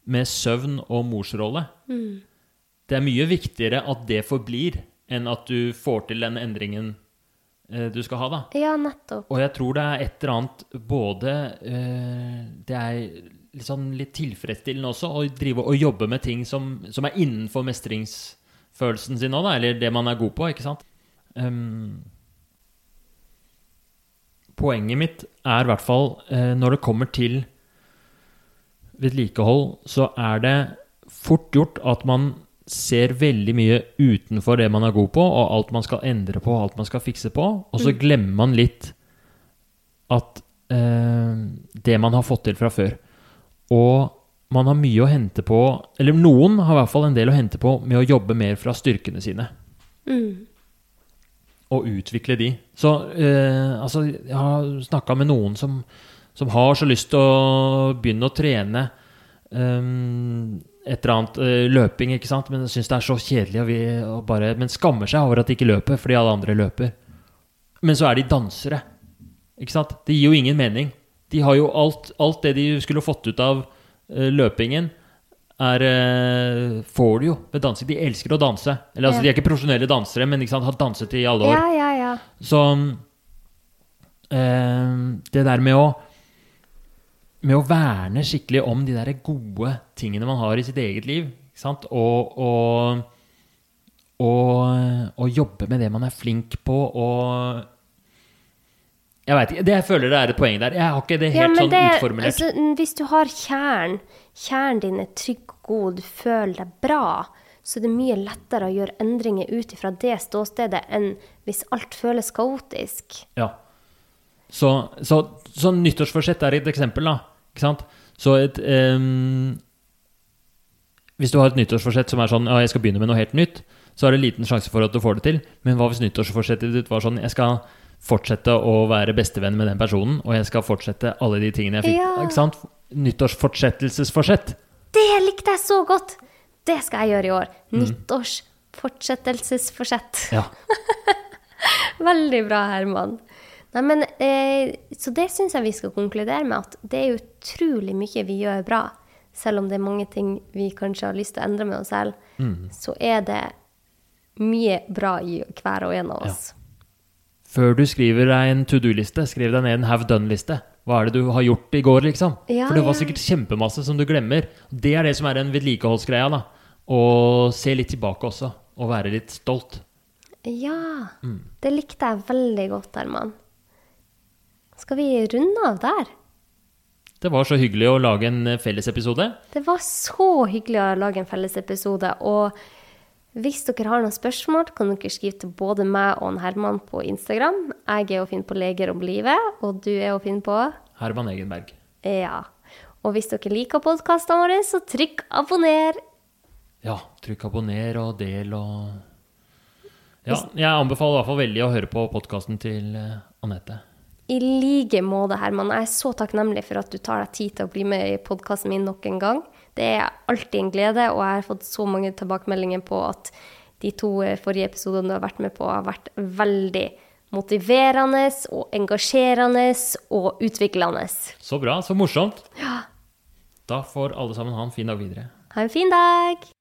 med søvn og morsrolle Det er mye viktigere at det forblir, enn at du får til den endringen eh, du skal ha, da. Ja, nettopp. Og jeg tror det er et eller annet både eh, Det er sånn litt tilfredsstillende også å drive og jobbe med ting som, som er innenfor mestringsfølelsen sin òg. Eller det man er god på, ikke sant. Um, poenget mitt er i hvert fall eh, når det kommer til vedlikehold, så er det fort gjort at man ser veldig mye utenfor det man er god på, og alt man skal endre på, og alt man skal fikse på, og så glemmer man litt at eh, det man har fått til fra før. Og man har mye å hente på Eller noen har i hvert fall en del å hente på med å jobbe mer fra styrkene sine. Mm. Og utvikle de. Så eh, altså, jeg har snakka med noen som, som har så lyst til å begynne å trene eh, et eller annet uh, løping, ikke sant, men syns det er så kjedelig og vi, og bare, Men skammer seg over at de ikke løper fordi alle andre løper. Men så er de dansere. Ikke sant? Det gir jo ingen mening. De har jo alt, alt det de skulle fått ut av uh, løpingen, er, uh, får de jo ved dansing. De elsker å danse. Eller altså, Ja. De er ikke profesjonelle dansere, men sant, har danset i alle år. Ja, ja, ja. Så eh, det der med å med å verne skikkelig om de der gode tingene man har i sitt eget liv? Og, og, og, og jobbe med det man er flink på, og Jeg veit ikke. Det jeg føler det er et poeng der. Jeg har ikke det helt ja, sånn det, utformulert. Altså, hvis du har kjernen, kjernen din er trygg og god, du føler deg bra, så det er mye lettere å gjøre endringer ut ifra det ståstedet enn hvis alt føles kaotisk. Ja. Så, så, så nyttårsforsett er et eksempel, da. Ikke sant? Så et um, Hvis du har et nyttårsforsett som er sånn Ja, jeg skal begynne med noe helt nytt, så er det liten sjanse for at du får det til. Men hva hvis nyttårsforsettet ditt var sånn Jeg skal fortsette å være bestevenn med den personen, og jeg skal fortsette alle de tingene jeg fikk. Ja. Ikke sant? Nyttårsfortsettelsesforsett. Det likte jeg så godt! Det skal jeg gjøre i år. Mm. Nyttårsfortsettelsesforsett. Ja. (laughs) Veldig bra, Herman. Nei, men, eh, så det syns jeg vi skal konkludere med, at det er utrolig mye vi gjør bra. Selv om det er mange ting vi kanskje har lyst til å endre med oss selv, Mm. så er det mye bra i hver og en av oss. Før du skriver deg en to do-liste, skriv deg ned en have done-liste. Hva er det du har gjort i går, liksom? Ja, For det var ja. sikkert kjempemasse som du glemmer. Det er det som er en vedlikeholdsgreia, da. Å se litt tilbake også, og være litt stolt. Ja, Mm. det likte jeg veldig godt, Herman. Skal vi runde av der? Det var så hyggelig å lage en eh, fellesepisode. Det var så hyggelig å lage en fellesepisode. Og hvis dere har noen spørsmål, kan dere skrive til både meg og Herman på Instagram. Jeg er å finne på Leger om livet, og du er å finne på Herman Egenberg. Ja. Og hvis dere liker podkastene våre, så trykk abonner. Ja, trykk abonner og del og Ja, jeg anbefaler i hvert fall veldig å høre på podkasten til eh, Anette. I like måte, Herman. Jeg er så takknemlig for at du tar deg tid til å bli med i podkasten min nok en gang. Det er alltid en glede, og jeg har fått så mange tilbakemeldinger på at de to eh, forrige episodene du har vært med på, har vært veldig motiverende og engasjerende og utviklende. Så bra, så morsomt. Ja. Da får alle sammen ha en fin dag videre. Ha en fin dag!